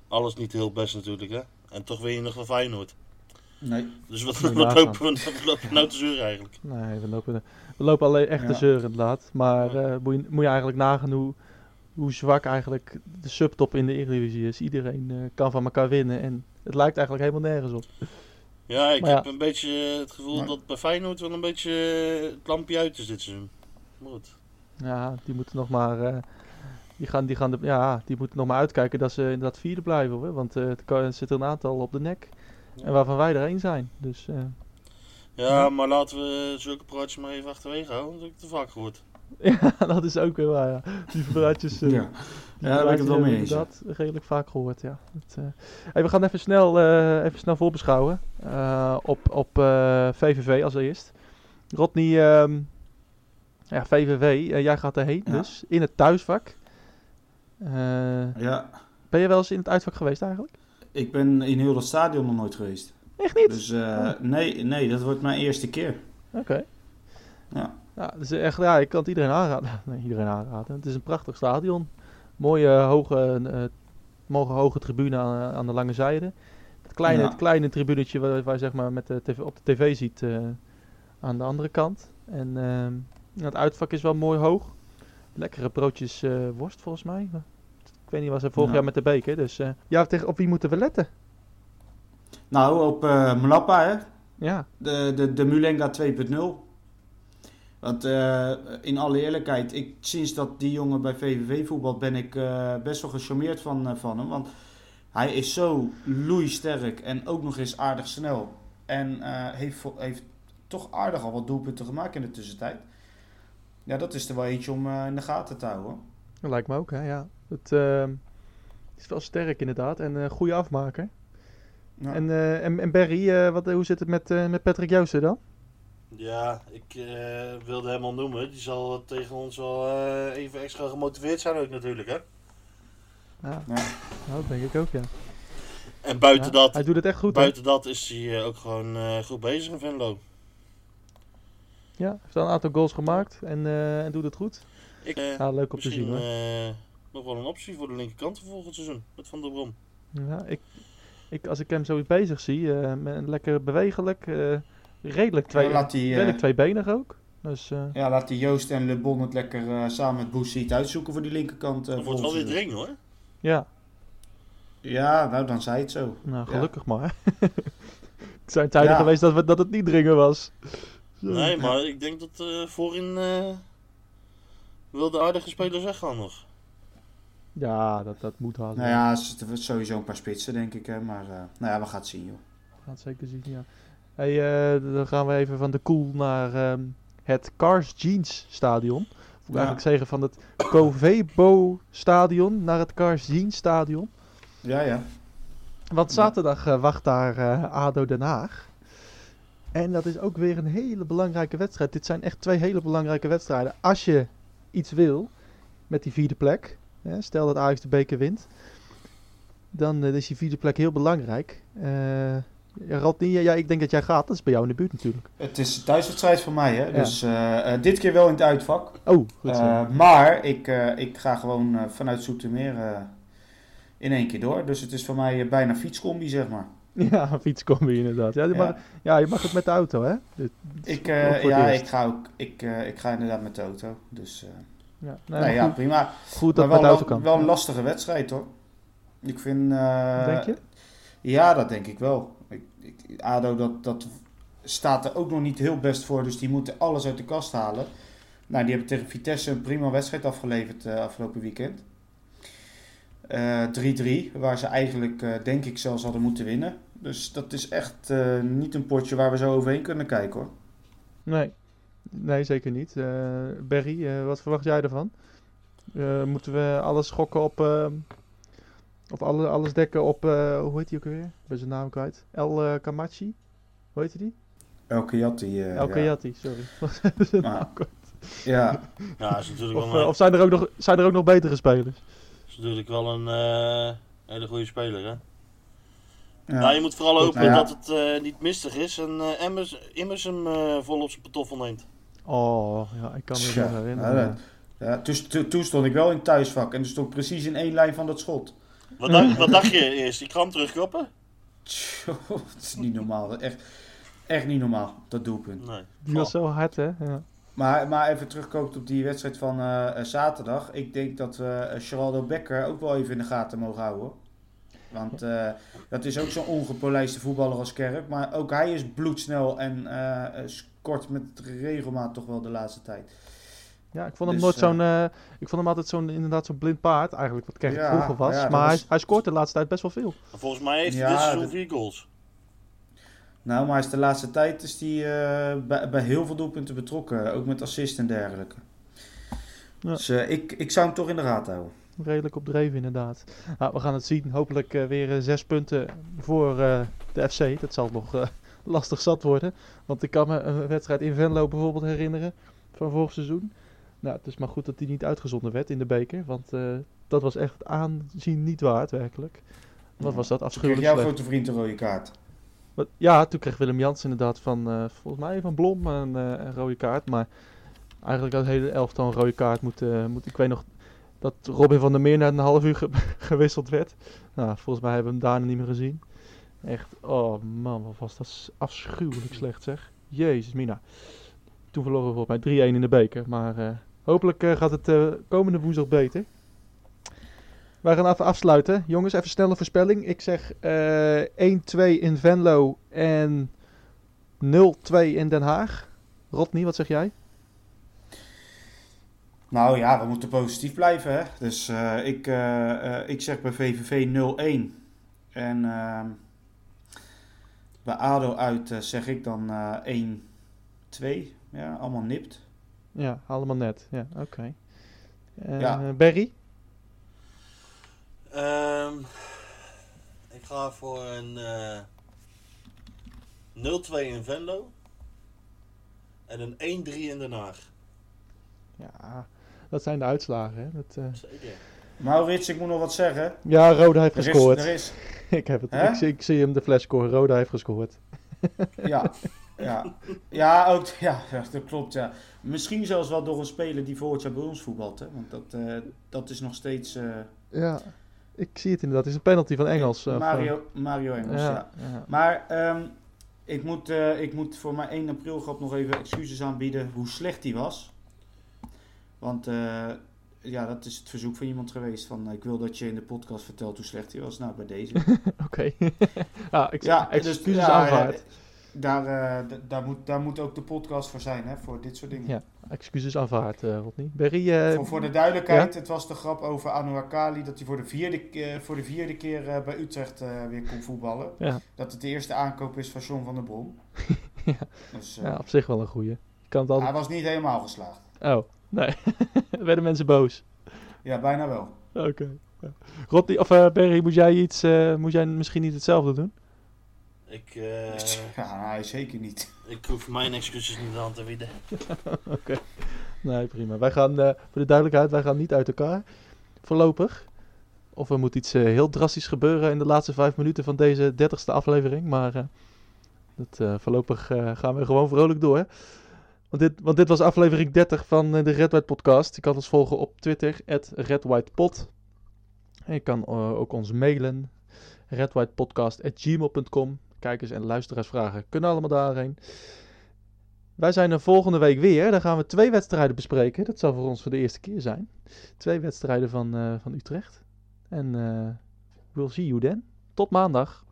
[SPEAKER 7] alles niet heel best natuurlijk. Hè? En toch win je nog van Feyenoord.
[SPEAKER 6] Nee.
[SPEAKER 7] Dus wat,
[SPEAKER 5] je
[SPEAKER 7] wat lopen we wat lopen we nou te zeuren eigenlijk?
[SPEAKER 5] Nee, we lopen, we lopen alleen echt te zeuren inderdaad. Maar eh, moet, je, moet je eigenlijk nagaan hoe, hoe zwak eigenlijk de subtop in de Eredivisie is. Iedereen eh, kan van elkaar winnen en het lijkt eigenlijk helemaal nergens op.
[SPEAKER 7] Ja, ik
[SPEAKER 5] Maar ja.
[SPEAKER 7] heb een beetje het gevoel
[SPEAKER 6] Maar-
[SPEAKER 7] dat bij Feyenoord wel een beetje eh, het lampje uit is dit seizoen. Maar goed.
[SPEAKER 5] Ja, die moeten nog maar. eh, die, gaan, die, gaan de, ja, die moeten nog maar uitkijken dat ze inderdaad vierde blijven hoor. Want eh, er er zitten een aantal op de nek. En waarvan wij er één zijn. Dus eh,
[SPEAKER 7] Ja, maar laten we zulke praatjes maar even achterwege houden. Dat heb ik te vaak gehoord. (laughs)
[SPEAKER 5] ja, dat is ook weer waar. Ja. Die praatjes. eh,
[SPEAKER 6] Ja.
[SPEAKER 5] die
[SPEAKER 6] Ja, daar ben ik het wel mee eens,
[SPEAKER 5] inderdaad redelijk vaak gehoord. Ja. Dat, eh. hey, we gaan even snel, eh, even snel voorbeschouwen. op op VVV als eerst. Rodney, ehm, ja, VVV, jij gaat erheen
[SPEAKER 6] Ja.
[SPEAKER 5] dus. In het thuisvak.
[SPEAKER 6] Ja,
[SPEAKER 5] ben je wel eens in het uitvak geweest eigenlijk?
[SPEAKER 6] ik ben in heel dat stadion nog nooit geweest.
[SPEAKER 5] Echt niet?
[SPEAKER 6] Dus eh, nee, nee, dat wordt mijn eerste keer.
[SPEAKER 5] Oké.
[SPEAKER 6] Ja.
[SPEAKER 5] Ja, dus echt, ja, ik kan het iedereen aanraden. (laughs) Nee, iedereen aanraden. Het is een prachtig stadion. Mooie hoge, eh, mooie hoge tribune aan, aan de lange zijde. Het kleine,
[SPEAKER 6] Ja.
[SPEAKER 5] het kleine tribunetje waar, waar je zeg maar met de tv, op de tv ziet eh, aan de andere kant. En ehm, het uitvak is wel mooi hoog. lekkere broodjes eh, worst volgens mij. Ik weet niet, was er vorig
[SPEAKER 6] Ja.
[SPEAKER 5] jaar met de beker. Dus eh, ja, tegen, op wie moeten we letten?
[SPEAKER 6] Nou, op eh Mlappa, hè.
[SPEAKER 5] Ja,
[SPEAKER 6] De, de, de Mulenga 2.0. Want eh, in alle eerlijkheid, ik, sinds dat die jongen bij VVV voetbalt, ben ik eh, best wel gecharmeerd van, eh, van hem. Want hij is zo loeisterk en ook nog eens aardig snel. En heeft, heeft toch aardig al wat doelpunten gemaakt in de tussentijd. Ja, dat is er wel eentje om in de gaten te houden.
[SPEAKER 5] dat lijkt me ook, hè. Ja. Het is wel sterk inderdaad en eh goede afmaker.
[SPEAKER 6] Ja.
[SPEAKER 5] En, en, en Barry, wat, hoe zit het met, met Patrick Joosten dan?
[SPEAKER 7] Ja, ik eh, wilde hem al noemen. Die zal tegen ons wel eh, even extra gemotiveerd zijn ook natuurlijk, hè.
[SPEAKER 5] Ja,
[SPEAKER 6] Ja.
[SPEAKER 5] nou, dat denk ik ook, ja.
[SPEAKER 7] En buiten,
[SPEAKER 5] Ja,
[SPEAKER 7] dat,
[SPEAKER 5] Hij doet het echt goed, hè?
[SPEAKER 7] buiten dat is hij eh, ook gewoon eh, goed bezig in Venlo.
[SPEAKER 5] Ja, hij heeft al een aantal goals gemaakt en, eh, en doet het goed.
[SPEAKER 7] Ik,
[SPEAKER 5] Ja, leuk om te zien, hoor.
[SPEAKER 7] eh, nog wel een optie voor de linkerkant voor volgend seizoen. Met Van der Brom.
[SPEAKER 5] Ja, ik, ik, als ik hem zo bezig zie, eh, met, lekker bewegelijk, eh, redelijk, twee,
[SPEAKER 6] Ja, laat die, eh,
[SPEAKER 5] redelijk tweebenig ook. Dus eh,
[SPEAKER 6] Ja, laat die Joost en Le Bon het lekker eh, samen met Boesiet uitzoeken voor die linkerkant. eh,
[SPEAKER 7] Dat wordt wel weer dring hoor.
[SPEAKER 5] ja,
[SPEAKER 6] Ja, nou dan zei het zo.
[SPEAKER 5] nou
[SPEAKER 6] Ja.
[SPEAKER 5] gelukkig maar. (laughs) het zijn tijden
[SPEAKER 6] Ja.
[SPEAKER 5] geweest dat, we, dat het niet dringen was. Zo.
[SPEAKER 7] Nee, maar ik denk dat eh, voorin eh wil de aardige spelers weggaan nog.
[SPEAKER 5] Ja, dat, dat moet wel.
[SPEAKER 6] Nou ja, sowieso een paar spitsen denk ik. Hè, maar eh, nou ja, we gaan het zien joh.
[SPEAKER 5] We gaan het zeker zien, ja. Hey, eh, dan gaan we even van de Koel naar ehm, het Cars Jeans Stadion. Of
[SPEAKER 6] Ja.
[SPEAKER 5] eigenlijk zeggen van het Covebo Stadion naar het Cars Jeans Stadion.
[SPEAKER 6] Ja, ja.
[SPEAKER 5] Want zaterdag eh, wacht daar eh, ADO Den Haag. En dat is ook weer een hele belangrijke wedstrijd. Dit zijn echt twee hele belangrijke wedstrijden. Als je iets wil met die vierde plek. Hè, stel dat Ajax de beker wint. Dan is die vierde plek heel belangrijk. Eh Rodney, ja, ik denk dat jij gaat. Dat is bij jou in de buurt natuurlijk.
[SPEAKER 6] Het is een thuiswedstrijd voor mij, hè. Dus eh, eh, dit keer wel in het uitvak.
[SPEAKER 5] Oh, goed zo.
[SPEAKER 6] Eh, maar ik, ik ga gewoon vanuit Zoetermeer eh, in één keer door. Dus het is voor mij bijna fietscombi, zeg maar. (laughs)
[SPEAKER 5] ja, fietscombi inderdaad. Ja, je mag,
[SPEAKER 6] Ja.
[SPEAKER 5] ja, je mag het met de auto, hè? Dit- dit is
[SPEAKER 6] Ik, ja, ik ga ook. Ik, ik ga inderdaad met de auto. Dus
[SPEAKER 5] Ja,
[SPEAKER 6] nee,
[SPEAKER 5] nee, maar
[SPEAKER 6] ja,
[SPEAKER 5] goed,
[SPEAKER 6] prima.
[SPEAKER 5] goed dat
[SPEAKER 6] maar
[SPEAKER 5] het met
[SPEAKER 6] wel,
[SPEAKER 5] de auto kan.
[SPEAKER 6] wel een lastige wedstrijd hoor. Ik vind.
[SPEAKER 5] Denk je?
[SPEAKER 6] Ja, dat denk ik wel. ADO dat, dat staat er ook nog niet heel best voor, dus die moeten alles uit de kast halen. Nou, die hebben tegen Vitesse een prima wedstrijd afgeleverd eh, afgelopen weekend. Eh, 3-3, waar ze eigenlijk, eh, denk ik, zelfs hadden moeten winnen. Dus dat is echt eh, niet een potje waar we zo overheen kunnen kijken hoor.
[SPEAKER 5] Nee, nee zeker niet. Eh Berry, eh, wat verwacht jij ervan? Eh, moeten we alles schokken op. of alle, alles dekken op. eh, hoe heet die ook weer? Ik ben zijn naam kwijt. El eh, Kamachi? Hoe heet die?
[SPEAKER 6] Elke Jatti. eh,
[SPEAKER 5] El
[SPEAKER 6] ja.
[SPEAKER 5] Kayati, sorry. (laughs) Zijn
[SPEAKER 6] Maar-
[SPEAKER 5] naam kwijt.
[SPEAKER 6] Ja,
[SPEAKER 7] Ja, is natuurlijk
[SPEAKER 5] of
[SPEAKER 7] wel, een,
[SPEAKER 5] of zijn, er ook nog, zijn er ook nog betere spelers?
[SPEAKER 7] is natuurlijk wel een eh, hele goede speler hè.
[SPEAKER 6] ja.
[SPEAKER 7] Nou, je moet vooral hopen
[SPEAKER 6] nou ja.
[SPEAKER 7] dat het eh, niet mistig is en eh Emmers, Immers hem eh, vol op zijn patoffel neemt.
[SPEAKER 5] Oh, ja, ik kan me nog herinneren.
[SPEAKER 6] ja, dat- ja, toen, toen- toen stond ik wel in het thuisvak en er stond precies in één lijn van dat schot.
[SPEAKER 7] Wat, dacht, wat dacht je eerst? Die kram terugkoppen?
[SPEAKER 6] Dat is niet normaal. Echt, echt niet normaal, dat doelpunt.
[SPEAKER 7] Nee.
[SPEAKER 5] Die was zo hard, hè? Ja.
[SPEAKER 6] Maar, maar even terugkomend op die wedstrijd van eh, eh, zaterdag. Ik denk dat we eh, Geraldo Becker ook wel even in de gaten mogen houden. Want eh, dat is ook zo'n ongepolijste voetballer als Kerk. Maar ook hij is bloedsnel en eh, eh, scoort met regelmaat toch wel de laatste tijd.
[SPEAKER 5] Ja, ik vond hem
[SPEAKER 6] Dus,
[SPEAKER 5] nooit
[SPEAKER 6] eh,
[SPEAKER 5] zo'n. eh, ik vond hem altijd zo'n inderdaad zo'n blind paard, eigenlijk wat Kerk
[SPEAKER 6] Ja,
[SPEAKER 5] vroeger was.
[SPEAKER 6] ja,
[SPEAKER 5] maar
[SPEAKER 6] was-
[SPEAKER 5] hij, hij scoort de laatste tijd best wel veel.
[SPEAKER 7] Volgens mij heeft hij
[SPEAKER 6] Ja,
[SPEAKER 7] dit seizoen
[SPEAKER 6] dat-
[SPEAKER 7] vier goals.
[SPEAKER 6] Nou, maar hij is de laatste tijd is die, eh, bij, bij heel veel doelpunten betrokken. Ook met assist en dergelijke.
[SPEAKER 5] Ja.
[SPEAKER 6] Dus eh, ik, ik zou hem toch in de gaten houden.
[SPEAKER 5] Redelijk op dreven, inderdaad. Nou, we gaan het zien. Hopelijk eh, weer zes punten voor eh, de FC. Dat zal nog eh, (laughs) lastig zat worden. Want ik kan me een wedstrijd in Venlo bijvoorbeeld herinneren van vorig seizoen. Nou, het is maar goed dat die niet uitgezonden werd in de beker. Want eh, dat was echt aanzien niet waard, werkelijk. Wat was dat
[SPEAKER 6] Toen kreeg
[SPEAKER 5] afschuwelijk
[SPEAKER 6] jouw grote vriend een rode kaart.
[SPEAKER 5] Wat- Ja, toen kreeg Willem Jans inderdaad van, eh, volgens mij van Blom een, eh, een rode kaart. Maar eigenlijk had het hele elftal een rode kaart moeten... moet, ik weet nog dat Robin van der Meer na een half uur ge- (laughs) gewisseld werd. Nou, volgens mij hebben we hem daarna niet meer gezien. Echt, oh man, wat was dat afschuwelijk slecht zeg. Jezus mina. Toen verloren we volgens mij 3-1 in de beker. Maar eh, Hopelijk eh, gaat het eh, komende woensdag beter. Wij gaan even afsluiten. Jongens, even snel een voorspelling. Ik zeg eh 1-2 in Venlo en 0-2 in Den Haag. Rodney, wat zeg jij?
[SPEAKER 6] Nou ja, we moeten positief blijven. Hè? Dus eh, ik, eh, eh, ik zeg bij VVV 0-1. En ehm, bij ADO uit eh, zeg ik dan eh 1-2. Ja, allemaal nipt.
[SPEAKER 5] Ja, allemaal net. Ja, oké. Eh,
[SPEAKER 6] Ja.
[SPEAKER 5] Berry?
[SPEAKER 7] Ehm, ik ga voor een eh 0-2 in Venlo. En een 1-3 in Den Haag.
[SPEAKER 5] Ja, dat zijn de uitslagen. Hè? Dat, eh,
[SPEAKER 7] Zeker.
[SPEAKER 6] Maurits, ik moet nog wat zeggen.
[SPEAKER 5] Ja, Roda heeft
[SPEAKER 6] Er is,
[SPEAKER 5] gescoord.
[SPEAKER 6] er is, (laughs)
[SPEAKER 5] ik, heb het, ik, zie, ik zie hem de flash scoren. Roda heeft gescoord.
[SPEAKER 6] ja, (laughs) ja. ja, ook, (laughs) ja, dat klopt. Ja. Misschien zelfs wel door een speler die vorig jaar bij ons voetbalt. Hè? Want dat, eh, dat is nog steeds eh,
[SPEAKER 5] Ja, ik zie het inderdaad. Het is een penalty van Engels. eh,
[SPEAKER 6] Mario, Mario Engels. Ja.
[SPEAKER 5] ja, ja.
[SPEAKER 6] Maar ehm, ik, moet, ik moet voor mijn 1 april grap nog even excuses aanbieden hoe slecht die was. Want ja, dat is het verzoek van iemand geweest. Van, ik wil dat je in de podcast vertelt hoe slecht hij was. Nou, bij deze. (laughs)
[SPEAKER 5] Oké. ja, (laughs) ik,
[SPEAKER 6] ja, dus,
[SPEAKER 5] excuses aanvaard.
[SPEAKER 6] Daar, eh, daar, moet, daar moet ook de podcast voor zijn, hè, voor dit soort dingen.
[SPEAKER 5] Ja. Excuses aanvaard, eh Rodney. Eh,
[SPEAKER 6] Voor, voor de duidelijkheid, het was de grap over Anu Akali dat hij voor de vierde, voor de vierde keer bij Utrecht weer kon voetballen.
[SPEAKER 5] Ja.
[SPEAKER 6] Dat het de eerste aankoop is van John van der Brom. (laughs)
[SPEAKER 5] Ja.
[SPEAKER 6] Dus,
[SPEAKER 5] ja, op zich wel een goeie. Kan het altijd...
[SPEAKER 6] Hij was niet helemaal geslaagd.
[SPEAKER 5] Oh, nee. (laughs) werden mensen boos.
[SPEAKER 6] Ja, bijna wel.
[SPEAKER 5] Oké. Rodney, of Berry, moet jij iets, moet jij misschien niet hetzelfde doen?
[SPEAKER 7] Ik, eh,
[SPEAKER 6] Ja, (laughs) nee, zeker niet.
[SPEAKER 7] ik hoef mijn excuses niet aan te bieden. (laughs)
[SPEAKER 5] Oké. Nee, prima. Wij gaan, eh, voor de duidelijkheid, wij gaan niet uit elkaar. Voorlopig. Of er moet iets eh, heel drastisch gebeuren in de laatste vijf minuten van deze dertigste aflevering. Maar eh, dat, eh, voorlopig eh, gaan we gewoon vrolijk door. Want dit, want dit was aflevering 30 van eh, de Red White Podcast. Je kan ons volgen op Twitter, @redwhitepod. En je kan eh, ook ons mailen, redwhitepodcast.gmail.com. Kijkers en luisteraarsvragen kunnen allemaal daarheen. Wij zijn er volgende week weer. Dan gaan we twee wedstrijden bespreken. Dat zal voor ons voor de eerste keer zijn. Twee wedstrijden van, eh, van Utrecht. En eh we'll see you then. Tot maandag.